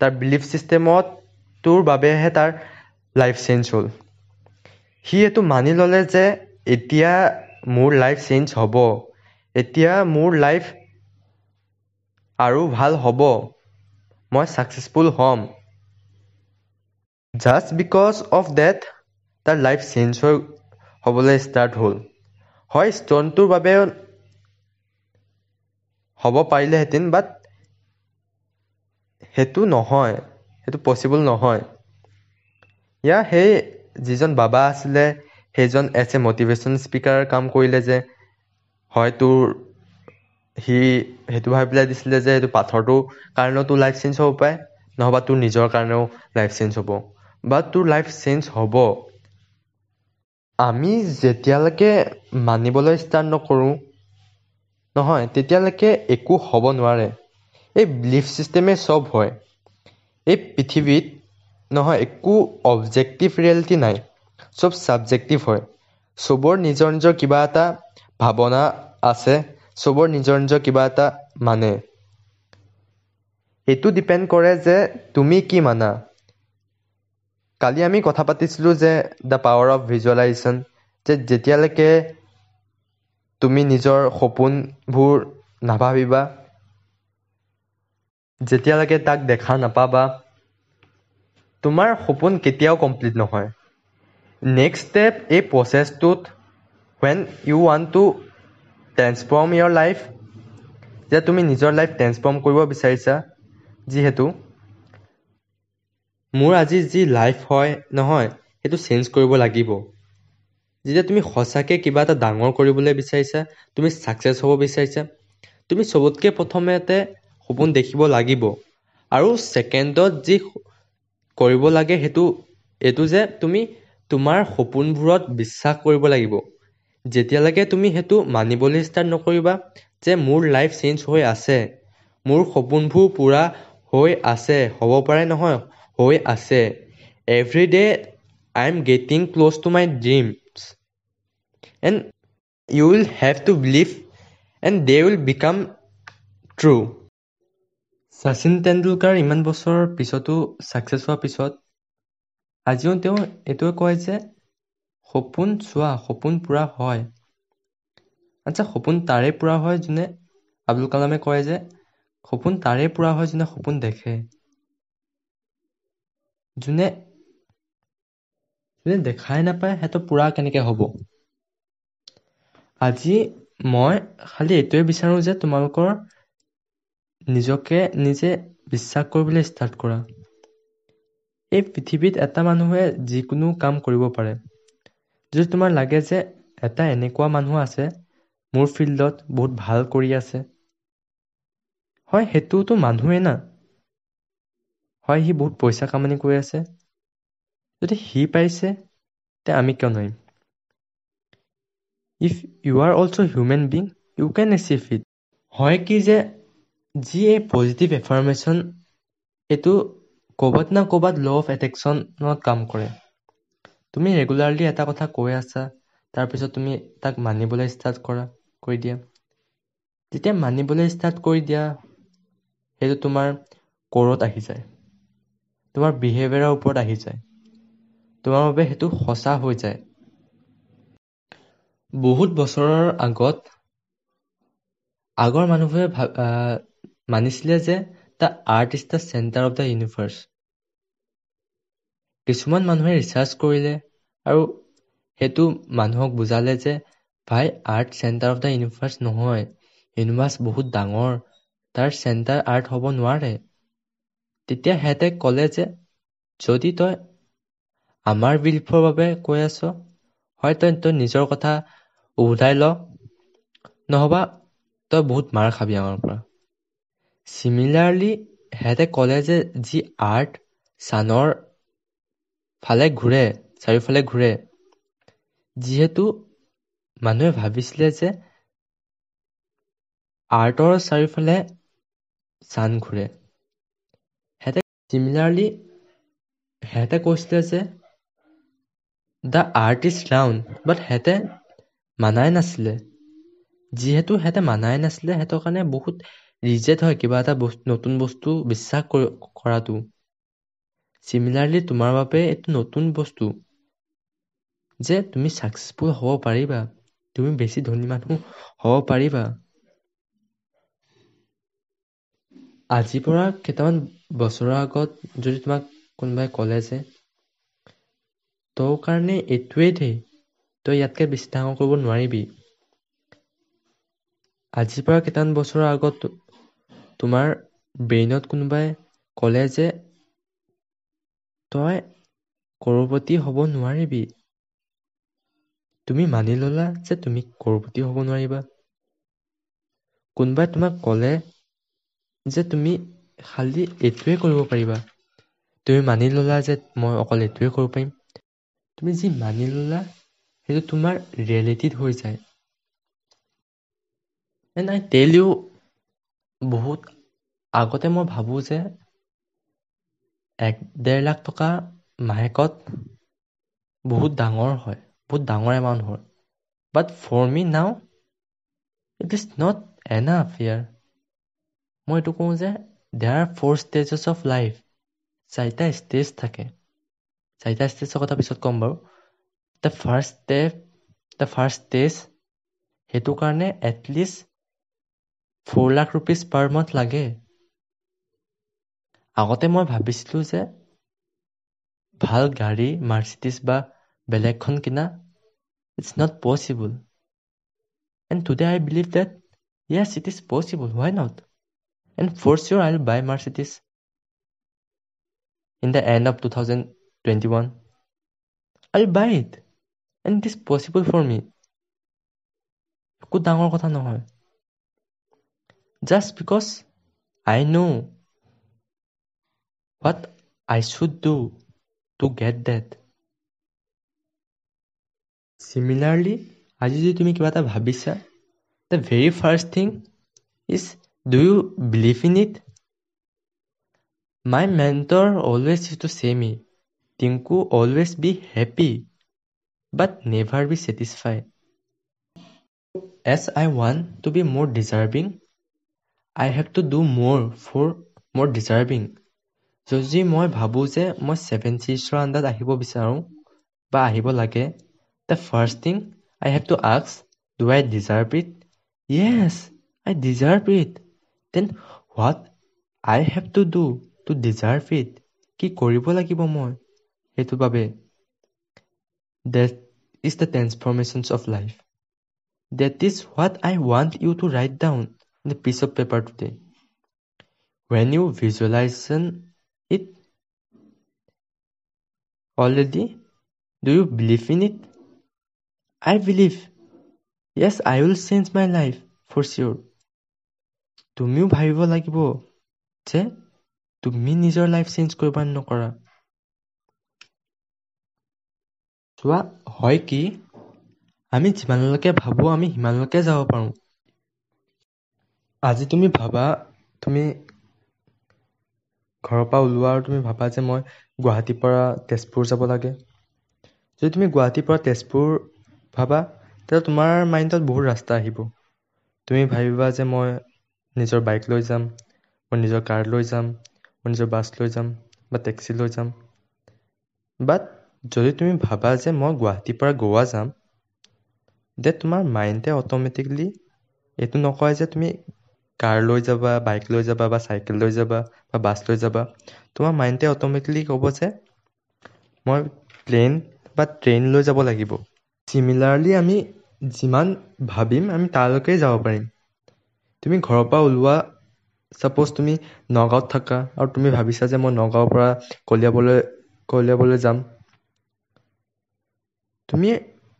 তাৰ বিলিভ ছিষ্টেমত তোৰ বাবেহে তাৰ লাইফ চেঞ্জ হ'ল। সি এইটো মানি ল'লে যে এতিয়া মোৰ লাইফ চেঞ্জ হ'ব। এতিয়া মোৰ লাইফ আৰু ভাল হ'ব। মই ছাকচেছফুল হ'ম। জাষ্ট বিকজ অফ ডেট তাৰ লাইফ চেঞ্জ হৈ হ'বলৈ ষ্টাৰ্ট হ'ল। হয় ষ্টনটোৰ বাবেও হ'ব পাৰিলেহেঁতেন বাট সেইটো নহয়। সেইটো পচিবল নহয়। ইয়াৰ সেই যিজন বাবা আছিলে সেইজন এজ এ মটিভেশ্যন স্পীকাৰ কাম কৰিলে যে হয় তোৰ সি সেইটো ভাবি পেলাই দিছিলে যে এইটো পাথৰটোৰ কাৰণেও তোৰ লাইফ চেঞ্জ হ'ব পাৰে নহবা তোৰ নিজৰ কাৰণেও লাইফ চেঞ্জ হ'ব। বা তোৰ লাইফ চেঞ্জ হ'ব। আমি যেতিয়ালৈকে মানিবলৈ ষ্টাৰ্ট নকৰোঁ নহয় তেতিয়ালৈকে একো হ'ব নোৱাৰে। এই বিলিফ ছিষ্টেমে চব হয়। এই পৃথিৱীত নহয় একো অবজেক্টিভ ৰিয়েলিটি নাই। চব ছাবজেক্টিভ হয়। চবৰ নিজৰ নিজৰ কিবা এটা ভাৱনা আছে চবৰ নিজৰ নিজৰ কিবা এটা মানে। এইটো ডিপেণ্ড কৰে যে তুমি কি মানা। কালি আমি কথা পাতিছিলোঁ যে দ্য পাৱাৰ অফ ভিজুৱেলাইজেশ্যন যে যেতিয়ালৈকে তুমি নিজৰ সপোনবোৰ নাভাবিবা যেতিয়ালৈকে তাক দেখা নাপাবা তোমাৰ সপোন কেতিয়াও কমপ্লিট নহয়। নেক্সট ষ্টেপ এই প্ৰচেছটোত when you want to transform your life যে তুমি নিজৰ লাইফ ট্ৰেন্সফৰ্ম কৰিব বিচাৰিছা যিহেতু মোৰ আজি যি লাইফ হয় নহয় সেইটো চেঞ্জ কৰিব লাগিব। যেতিয়া তুমি সঁচাকৈ কিবা এটা ডাঙৰ কৰিবলৈ বিচাৰিছা তুমি ছাকচেছ হ'ব বিচাৰিছা তুমি চবতকৈ প্ৰথমতে সপোন দেখিব লাগিব। আৰু ছেকেণ্ডত যি কৰিব লাগে সেইটো এইটো যে তুমি তোমাৰ সপোনবোৰত বিশ্বাস কৰিব লাগিব। যেতিয়ালৈকে তুমি সেইটো মানিবলৈ ষ্টাৰ্ট নকৰিবা যে মোৰ লাইফ চেঞ্জ হৈ আছে মোৰ সপোনবোৰ পূৰা হৈ আছে হ'ব পাৰে নহয় হৈ আছে। Every day I am getting close to my dreams. And you will have to believe and they will become true. Sachin Tendulkar ইমান বছৰৰ পিছতো ছাকচেছ হোৱাৰ পিছত আজিও তেওঁ এইটোৱে কয় যে সপোন চোৱা সপোন পূৰা হয়। আচ্ছা সপোন তাৰে পূৰা হয় যোনে আব্দুল কালামে কয় যে সপোন তাৰে পূৰা হয় যোনে সপোন দেখে। যোনে যোনে দেখাই নাপায় সিহঁতৰ পূৰা কেনেকৈ হ'ব? আজি মই খালি এইটোৱে বিচাৰোঁ যে তোমালোকৰ নিজকে নিজে বিশ্বাস কৰিবলৈ ষ্টাৰ্ট কৰা। এই পৃথিৱীত এটা মানুহে যিকোনো কাম কৰিব পাৰে। যদি তোমাৰ লাগে যে এটা এনেকুৱা মানুহ আছে মোৰ ফিল্ডত বহুত ভাল কৰি আছে। হয় সেইটোতো মানুহেই না। হয় সি বহুত পইচা কামানি কৰি আছে। যদি সি পাৰিছে তে আমি কিয় নোৱাৰিম? If you are also' human being you can achieve it হয় কি যে যি এই পজিটিভ এফাৰ্মেশ্যন এইটো ক'ৰবাত না ক'ৰবাত ল' অফ এট্ৰেকশ্যনত কাম কৰে। তুমি ৰেগুলাৰলি এটা কথা কৈ আছা তাৰপিছত তুমি তাক মানিবলৈ ষ্টাৰ্ট কৰা কৰি দিয়া। যেতিয়া মানিবলৈ ষ্টাৰ্ট কৰি দিয়া সেইটো তোমাৰ ক'ৰত আহি যায়। তোমাৰ বিহেভিয়াৰৰ ওপৰত আহি যায়। তোমাৰ বাবে সেইটো সঁচা হৈ যায়। বহুত বছৰৰ আগত আগৰ মানুহবোৰে মানিছিলে যে the earth is the centre of the universe কিছুমান মানুহে ৰিচাৰ্চ কৰিলে আৰু সেইটো মানুহক বুজালে যে ভাই earth centre of the universe নহয়। ইউনিভাৰ্চ বহুত ডাঙৰ। তাৰ চেণ্টাৰ আৰ্ট হ'ব নোৱাৰে। তেতিয়া সিহঁতে ক'লে যে যদি তই আমাৰ বিলিফৰ বাবে কৈ আছ হয় তই তই নিজৰ কথা উভতাই ল। নহবা তই বহুত মাৰ খাবি আমাৰ পৰা। চিমিলাৰলি সিহঁতে ক'লে যে যি আৰ্ট ছানৰ ফালে ঘূৰে চাৰিওফালে ঘূৰে যিহেতু মানুহে ভাবিছিলে যে আৰ্টৰ চাৰিওফালে চান ঘূৰে। সিহঁতে চিমিলাৰলি সিহঁতে কৈছিলে যে the earth is round but সিহঁতে মানাই নাছিলে। যিহেতু সিহঁতে মানাই নাছিলে সিহঁতৰ কাৰণে বহুত ৰিজেক্ট হয় কিবা এটা বস্তু নতুন বস্তু বিশ্বাস কৰাটো। চিমিলাৰলি তোমাৰ বাবে এইটো নতুন বস্তু। যে তুমি ছাকচেছফুল হ'ব পাৰিবা। তুমি বেছি ধনী মানুহ হ'ব পাৰিবা। আজিৰ পৰা কেইটামান বছৰৰ আগত যদি তোমাক কোনোবাই ক'লে যে তোৰ কাৰণে এইটোৱেই দেই তই ইয়াতকৈ বেছি ডাঙৰ কৰিব নোৱাৰিবি। আজিৰ পৰা কেইটামান বছৰৰ আগত তোমাৰ ব্ৰেইনত কোনোবাই ক'লে যে তই কৰপতি হ'ব নোৱাৰিবি। তুমি মানি ল'লা যে তুমি কৰপতি হ'ব নোৱাৰিবা। কোনোবাই তোমাক ক'লে যে তুমি খালি এইটোৱে কৰিব পাৰিবা। তুমি মানি ল'লা যে মই অকল এইটোৱে কৰিব পাৰিম। তুমি যি মানি ল'লা সেইটো তোমাৰ ৰিয়েলিটিত হৈ যায়। এণ্ড আই টেল ইউ বহুত আগতে মই ভাবোঁ যে এক ডেৰ লাখ টকা মাহেকত বহুত ডাঙৰ হয় বহুত ডাঙৰ এমাউণ্ট হয়। But for me now it is not enough ইয়াৰ মই এইটো কওঁ যে there are four stages of life চাৰিটা ষ্টেজ থাকে। চাৰিটা ষ্টেজৰ কথা পিছত ক'ম বাৰু। The first step the first stage সেইটো কাৰণে at least four lakh rupees per month লাগে। আগতে মই ভাবিছিলোঁ যে ভাল গাড়ী মাৰ্চিডিছ বা বেলেগখন কিনা it's not possible and today I believe that yes it is possible why not and four year I will buy Mercedes in the end of two thousand twenty one I will buy it and it is possible for me একো ডাঙৰ কথা নহয়। Just because I know what I should do to get that. Similarly, আজি যদি তুমি কিবা এটা ভাবিছা the very first thing is do you believe in it my mentor always is to say me Tinku always be happy but never be satisfied as I want to be more deserving I have to do more for more deserving যদি মই ভাবোঁ যে মই seven চিজৰ আণ্ডাৰত আহিব বিচাৰোঁ বা আহিব লাগে the first thing I have to আক্স do I deserve it yes I deserve it then what I have to do to deserve it কি কৰিব লাগিব মই? সেইটোৰ বাবে that is the transformations of life that is what I want you to write down in the piece of paper today when you visualization it already do you believe in it I believe yes I will change my life for year তুমিও ভাবিব লাগিব যে তুমি নিজৰ life change কৰিবা নকৰা। চোৱা হয় কি? আমি যিমানলৈকে ভাবোঁ আমি সিমানলৈকে যাব পাৰোঁ। আজি তুমি ভাবা তুমি ঘৰৰ পৰা ওলোৱা আৰু তুমি ভাবা যে মই গুৱাহাটীৰ পৰা তেজপুৰ যাব লাগে। যদি তুমি গুৱাহাটীৰ পৰা তেজপুৰ ভাবা তেতিয়া তোমাৰ মাইণ্ডত বহুত ৰাস্তা আহিব। তুমি ভাবিবা যে মই নিজৰ বাইক লৈ যাম মই নিজৰ কাৰ লৈ যাম মই নিজৰ বাছ লৈ যাম বা টেক্সি লৈ যাম। বাট যদি তুমি ভাবা যে মই গুৱাহাটীৰ পৰা গোৱা যাম দে তোমাৰ মাইণ্ডে অট'মেটিকলি এইটো নকয় যে তুমি কাৰ লৈ যাবা বাইক লৈ যাবা বা চাইকেল লৈ যাবা বা বাছ লৈ যাবা তোমাৰ মাইণ্ডে অট'মেটিকলি ক'ব যে মই প্লেন বা ট্ৰেইন লৈ যাব লাগিব। চিমিলাৰলি আমি যিমান ভাবিম আমি তালৈকে যাব পাৰিম। তুমি ঘৰৰ পৰা ওলোৱা ছাপ'জ তুমি নগাঁৱত থাকা আৰু তুমি ভাবিছা যে মই নগাঁৱৰ পৰা কলিয়াবলৈ কলিয়াবলৈ যাম। তুমি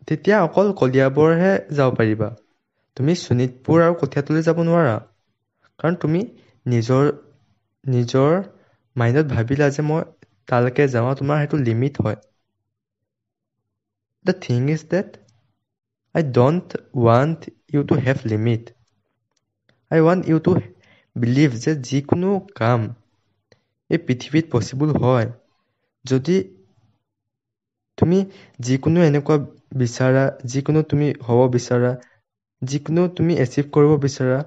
তেতিয়া অকল কলিয়াবৰহে যাব পাৰিবা। তুমি শোণিতপুৰ আৰু কঠীয়াতলৈ যাব নোৱাৰা। কাৰণ তুমি নিজৰ নিজৰ মাইণ্ডত ভাবিলা যে মই তালৈকে যাওঁ তোমাৰ সেইটো লিমিট হয়। The thing is that I don't want you to have limit I want you to believe যে যিকোনো কাম এই পৃথিৱীত পচিবল হয়। যদি তুমি যিকোনো এনেকুৱা বিচাৰা যিকোনো তুমি হ'ব বিচাৰা যিকোনো তুমি এচিভ কৰিব বিচাৰা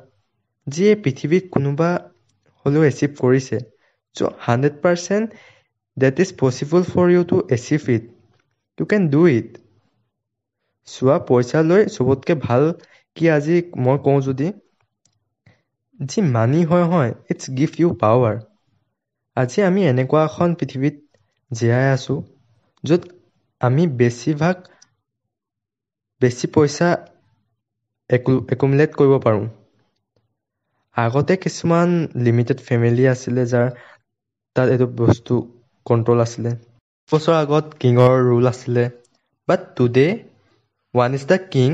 যি এই পৃথিৱীত কোনোবা হ'লেও এচিভ কৰিছে। So' hundred percent that is possible for you to achieve it you can do it চোৱা পইচা লৈ চবতকৈ ভাল কি আজি মই কওঁ যদি যি মানি হয় হয় ইটছ গিভ ইউ পাৱাৰ আজি আমি এনেকুৱা এখন পৃথিৱীত জীয়াই আছোঁ য'ত আমি বেছিভাগ বেছি পইচা একু একুমুলেট কৰিব পাৰোঁ। আগতে কিছুমান লিমিটেড ফেমিলি আছিলে যাৰ তাত এইটো বস্তু কণ্ট্ৰল আছিলে। বছৰ আগত কিঙৰ ৰুল আছিলে। But today one is the king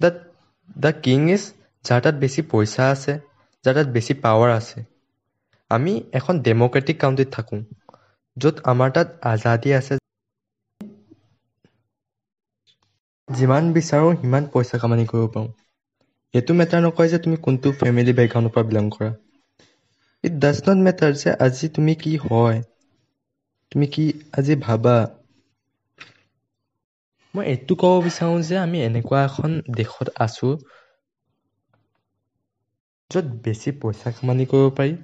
the the king is যাৰ তাত বেছি পইচা আছে যাৰ তাত বেছি পাৱাৰ আছে। আমি এখন ডেম'ক্ৰেটিক কাউণ্ট্ৰিত থাকোঁ য'ত আমাৰ তাত আজাদী আছে। যিমান বিচাৰোঁ সিমান পইচা কামানি কৰিব পাৰোঁ। এইটো মেটাৰ নকৰে যে তুমি কোনটো ফেমিলি বেকগ্ৰাউণ্ডৰ পৰা বিলং কৰা ইট ডাজ নট মেটাৰ যে আজি তুমি কি হয় তুমি কি আজি ভাবা মই এইটো ক'ব বিচাৰোঁ যে আমি এনেকুৱা এখন দেশত আছোঁ য'ত বেছি পইচা কামানি কৰিব পাৰি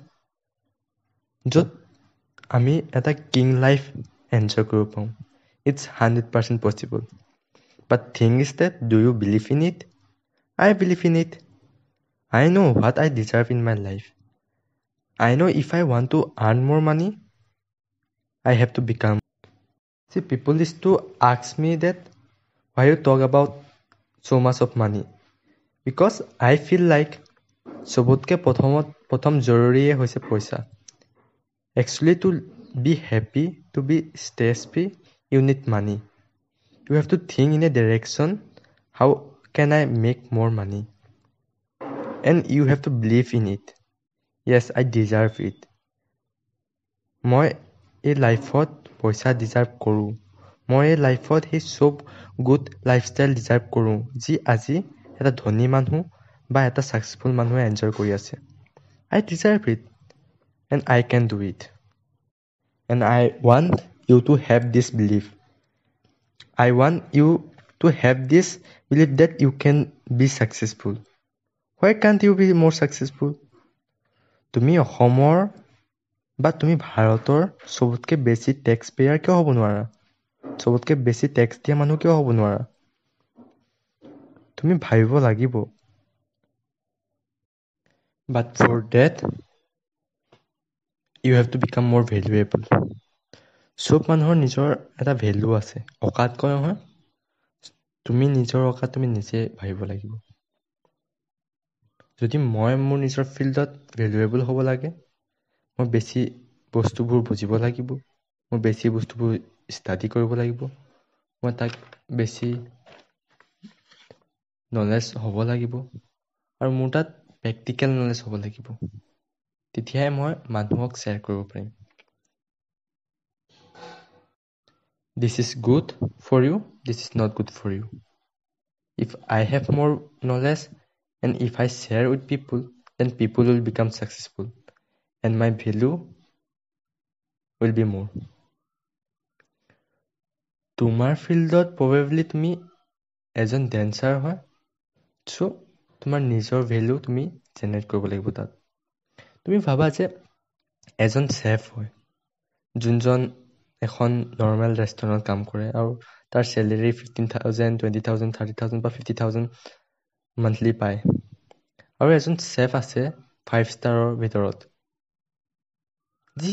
য'ত আমি এটা কিং লাইফ এনজয় কৰিব পাৰোঁ it's hundred percent possible but thing is that do you believe in it I believe in it I know' what I deserve in my life I know' if I want to earn more money I have to become see people is to আক্স me that why you talk about so' much of money because I feel like চবতকৈ প্ৰথমত প্ৰথম জৰুৰীয়ে হৈছে পইচা actually to be happy to be stress free you need money you have to think in a direction how can I make more money and you have to believe in it yes I deserve it মই এই লাইফত পইচা deserve কৰোঁ মই এই লাইফত সেই চব গুড লাইফষ্টাইল ডিজাৰ্ভ কৰোঁ যি আজি এটা ধনী মানুহ বা এটা ছাকচেছফুল মানুহে এনজয় কৰি আছে I deserve it and I can do it and I want you to have this believe I want you to have this believe that you can be successful why can't you be more successful তুমি অসমৰ বা তুমি ভাৰতৰ চবতকৈ বেছি tax pair কিয় হ'ব নোৱাৰা? চবতকৈ বেছি টেক্স দিয়া মানুহ কিয় হ'ব নোৱাৰা? তুমি ভাবিব লাগিব। But for that, you have to become more valuable. চব মানুহৰ নিজৰ এটা ভেলু আছে। অকাত কয় নহয় তুমি নিজৰ অকাত তুমি নিজে ভাবিব লাগিব। যদি মই মোৰ নিজৰ ফিল্ডত ভেলুৱেবল হ'ব লাগে মই বেছি বস্তুবোৰ বুজিব লাগিব মই বেছি বস্তুবোৰ ষ্টাডি কৰিব লাগিব মই তাক বেছি নলেজ হ'ব লাগিব আৰু মোৰ তাত প্ৰেক্টিকেল নলেজ হ'ব লাগিব। তেতিয়াহে মই মানুহক শ্বেয়াৰ কৰিব পাৰিম। This is good for you this is not good for you if I have more knowledge and if I share with people then people will become successful and my value will be more তোমাৰ ফিল্ডত probably তুমি এজন dancer হয় চ' তোমাৰ নিজৰ value তুমি generate কৰিব লাগিব তাত। তুমি ভাবা যে এজন চেফ হয় যোনজন এখন নৰ্মেল ৰেষ্টুৰেণ্টত কাম কৰে আৰু তাৰ salary fifteen thousand twenty thousand thirty thousand বা ফিফটি থাউজেণ্ড মান্থলি পায়। আৰু এজন চেফ আছে ফাইভ ষ্টাৰৰ ভিতৰত। যি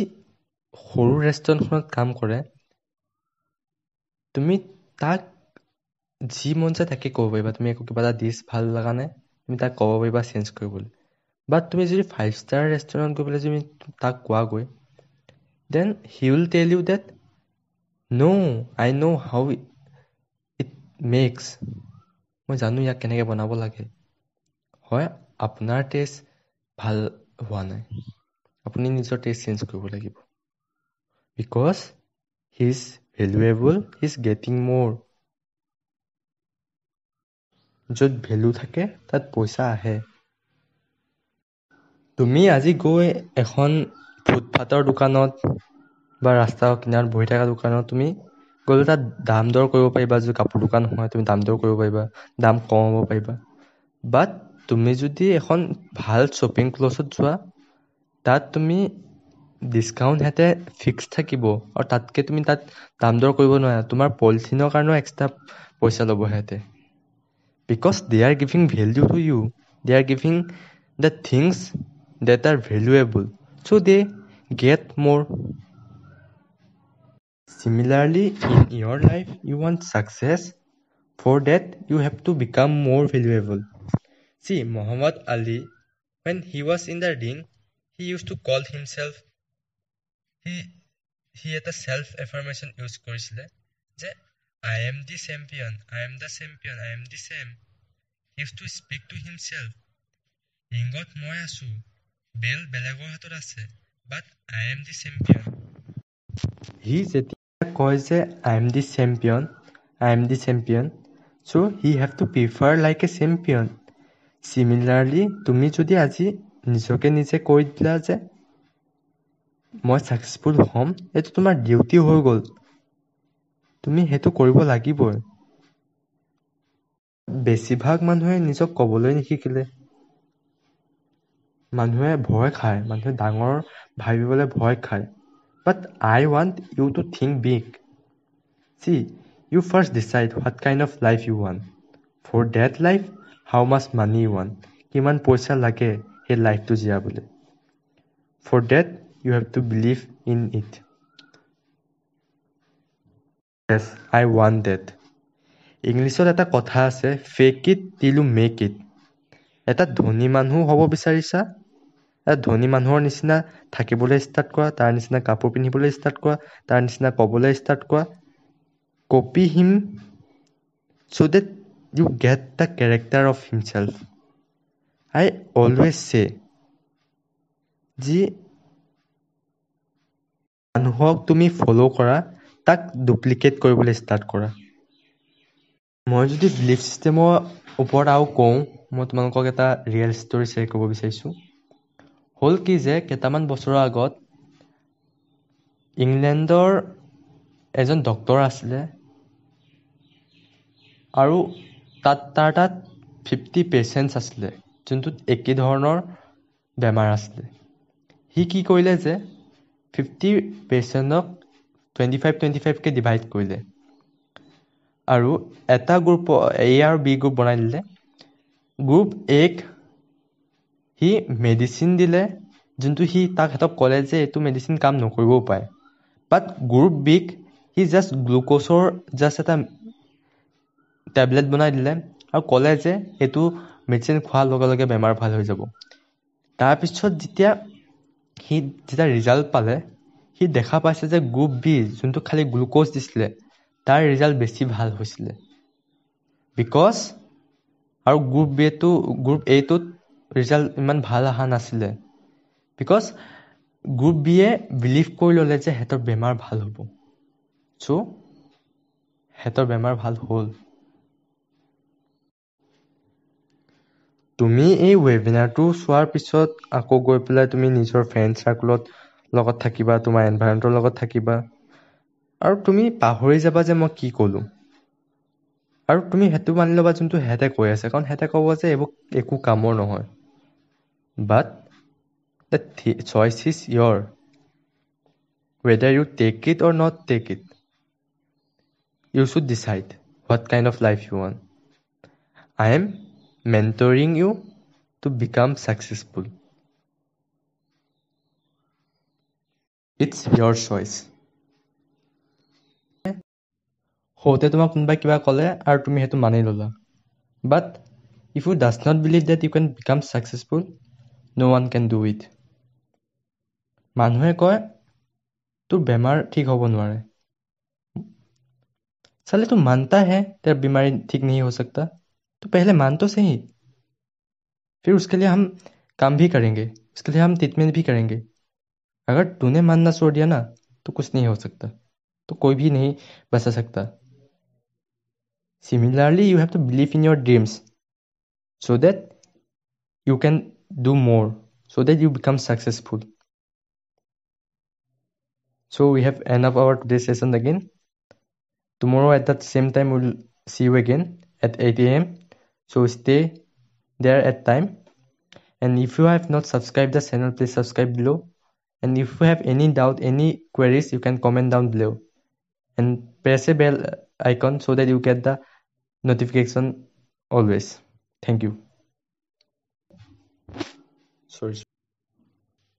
সৰু ৰেষ্টুৰেণ্টখনত কাম কৰে তুমি তাক যি মন যায় তাকে ক'ব পাৰিবা। তুমি একো কিবা এটা ডিছ ভাল লগা নাই তুমি তাক ক'ব পাৰিবা চেঞ্জ কৰিবলৈ। বাট তুমি যদি ফাইভ ষ্টাৰ ৰেষ্টুৰেণ্ট গৈ পেলাই যদি তাক কোৱাগৈ then he will tell you that no' I know' how it makes মই জানো ইয়াক কেনেকৈ বনাব লাগে। হয় আপোনাৰ টেষ্ট ভাল হোৱা নাই। আপুনি নিজৰ টেষ্ট চেঞ্জ কৰিব লাগিব। Because he is valuable he is getting more য'ত ভেলু থাকে তাত পইচা আহে। তুমি আজি গৈ এখন ফুটপাথৰ দোকানত বা ৰাস্তাৰ কিনাৰত বহি থকা দোকানত তুমি গ'লে তাত দাম দৰ কৰিব পাৰিবা যদি কাপোৰ দোকান হয় তুমি দাম দৰ কৰিব পাৰিবা দাম কমাব পাৰিবা। বাট তুমি যদি এখন ভাল শ্বপিং ক্লছত যোৱা তাত তুমি ডিছকাউণ্ট সিহঁতে ফিক্স থাকিব আৰু তাতকৈ তুমি তাত দাম দৰ কৰিব নোৱাৰা। তোমাৰ পলিথিনৰ কাৰণেও এক্সট্ৰা পইচা ল'ব সিহঁতে। Because they are giving value to you they are giving the things that are valuable so they get more similarly in your life you want success for that you have to become more valuable see muhammad ali when he was in the ring he used to call himself he he had a self affirmation use কৰিছিলে যে I am the champion, I am the champion, I am the same. He used to speak to himself. বেল বেলেগৰ হাতত আছে বাট আই am the champion সি যেতিয়া কয় যে I am the champion I am the champion so' he have to prefer like a champion similarly তুমি যদি আজি নিজকে নিজে কৈ দিলা যে মই ছাকচেছফুল হ'ম এইটো তোমাৰ ডিউটি হৈ গ'ল। তুমি সেইটো কৰিব লাগিবই। বেছিভাগ মানুহে নিজক ক'বলৈ নিশিকিলে। মানুহে ভয় খায়। মানুহে ডাঙৰ ভাবিবলৈ ভয় খায়। But I want you to think big see you first decide what kind of life you want for that life how much money you want কিমান পইচা লাগে সেই লাইফটো জীয়াবলৈ। For that you have to believe in it yes I want that ইংলিছত এটা কথা আছে fake it till you make it এটা ধনী মানুহ হ'ব বিচাৰিছা? ধনী মানুহৰ নিচিনা থাকিবলৈ ষ্টাৰ্ট কৰা তাৰ নিচিনা কাপোৰ পিন্ধিবলৈ ষ্টাৰ্ট কৰা তাৰ নিচিনা ক'বলৈ ষ্টাৰ্ট কৰা copy him so' that you get the character of himself I always say যি মানুহক তুমি ফ'ল' কৰা তাক ডুপ্লিকেট কৰিবলৈ ষ্টাৰ্ট কৰা মই যদি বিলিফ ছিষ্টেমৰ ওপৰত আৰু কওঁ মই তোমালোকক এটা ৰিয়েল ষ্টৰি শ্বেয়াৰ কৰিব বিচাৰিছোঁ হ'ল কি যে কেইটামান বছৰৰ আগত ইংলেণ্ডৰ এজন ডক্তৰ আছিলে আৰু তাত তাৰ তাত ফিফটি পেচেণ্টছ আছিলে যোনটোত একে ধৰণৰ বেমাৰ আছিলে। সি কি কৰিলে যে ফিফটি পেচেণ্টক টুৱেণ্টি ফাইভ টুৱেণ্টি ফাইভকৈ ডিভাইড কৰিলে। আৰু এটা গ্ৰুপ এ আৰু বি গ্ৰুপ বনাই দিলে। গ্ৰুপ এক সি মেডিচিন দিলে যোনটো সি তাক সিহঁতক ক'লে যে এইটো মেডিচিন কাম নকৰিবও পাৰে। বাট গ্ৰুপ বিক সি জাষ্ট গ্লুক'জৰ জাষ্ট এটা টেবলেট বনাই দিলে আৰু ক'লে যে এইটো মেডিচিন খোৱাৰ লগে লগে বেমাৰ ভাল হৈ যাব। তাৰপিছত যেতিয়া সি যেতিয়া ৰিজাল্ট পালে সি দেখা পাইছে যে গ্ৰুপ বি যোনটো খালী গ্লুক'জ দিছিলে তাৰ ৰিজাল্ট বেছি ভাল হৈছিলে। বিকজ আৰু গ্ৰুপ বিটো গ্ৰুপ এইটোত ৰিজাল্ট ইমান ভাল অহা নাছিলে। বিকজ গ্ৰুপ বিয়ে বিলিভ কৰি ল'লে যে সিহঁতৰ বেমাৰ ভাল হ'ব। চ' সিহঁতৰ বেমাৰ ভাল হ'ল। তুমি এই ৱেবিনাৰটো চোৱাৰ পিছত আকৌ গৈ পেলাই তুমি নিজৰ ফ্ৰেণ্ড চাৰ্কলত লগত থাকিবা তোমাৰ এনভাইৰমেণ্টৰ লগত থাকিবা। আৰু তুমি পাহৰি যাবা যে মই কি ক'লোঁ। আৰু তুমি সেইটো মানি ল'বা যোনটো সিহঁতে কৈ আছে। কাৰণ সিহঁতে ক'ব যে এইবোৰ একো কামৰ নহয়। But the choice is your whether you take it or not take it you should decide what kind of life you one I am mentoring you to become successful. It's your choice. সৰুতে তোমাক কোনোবাই কিবা ক'লে আৰু তুমি সেইটো মানি ল'লা but if you does not believe that you can become successful no one can do it মানুহে কয় তোৰ বেমাৰ ঠিক হ'ব নোৱাৰে চালে তো মানতা হে তেৰ বেমাৰী ঠিক नहीं हो सकता तो पहले मान तो सही फिर उसके लिए हम काम भी करेंगे उसके लिए हम ट्रीटमेंट भी करेंगे अगर तूने मानना छोड़ दिया ना तो कुछ नहीं हो सकता तो कोई भी नहीं बचा सकता similarly you have to believe in your dreams so that you can do more so that you become successful. So we have end of our today's session again. Tomorrow at that same time we'll see you again at 8 a.m so stay there at time. And if you have not subscribed the channel please subscribe below. And if you have any doubt any queries you can comment down below. And press a bell icon so that you get the notification always. Thank you search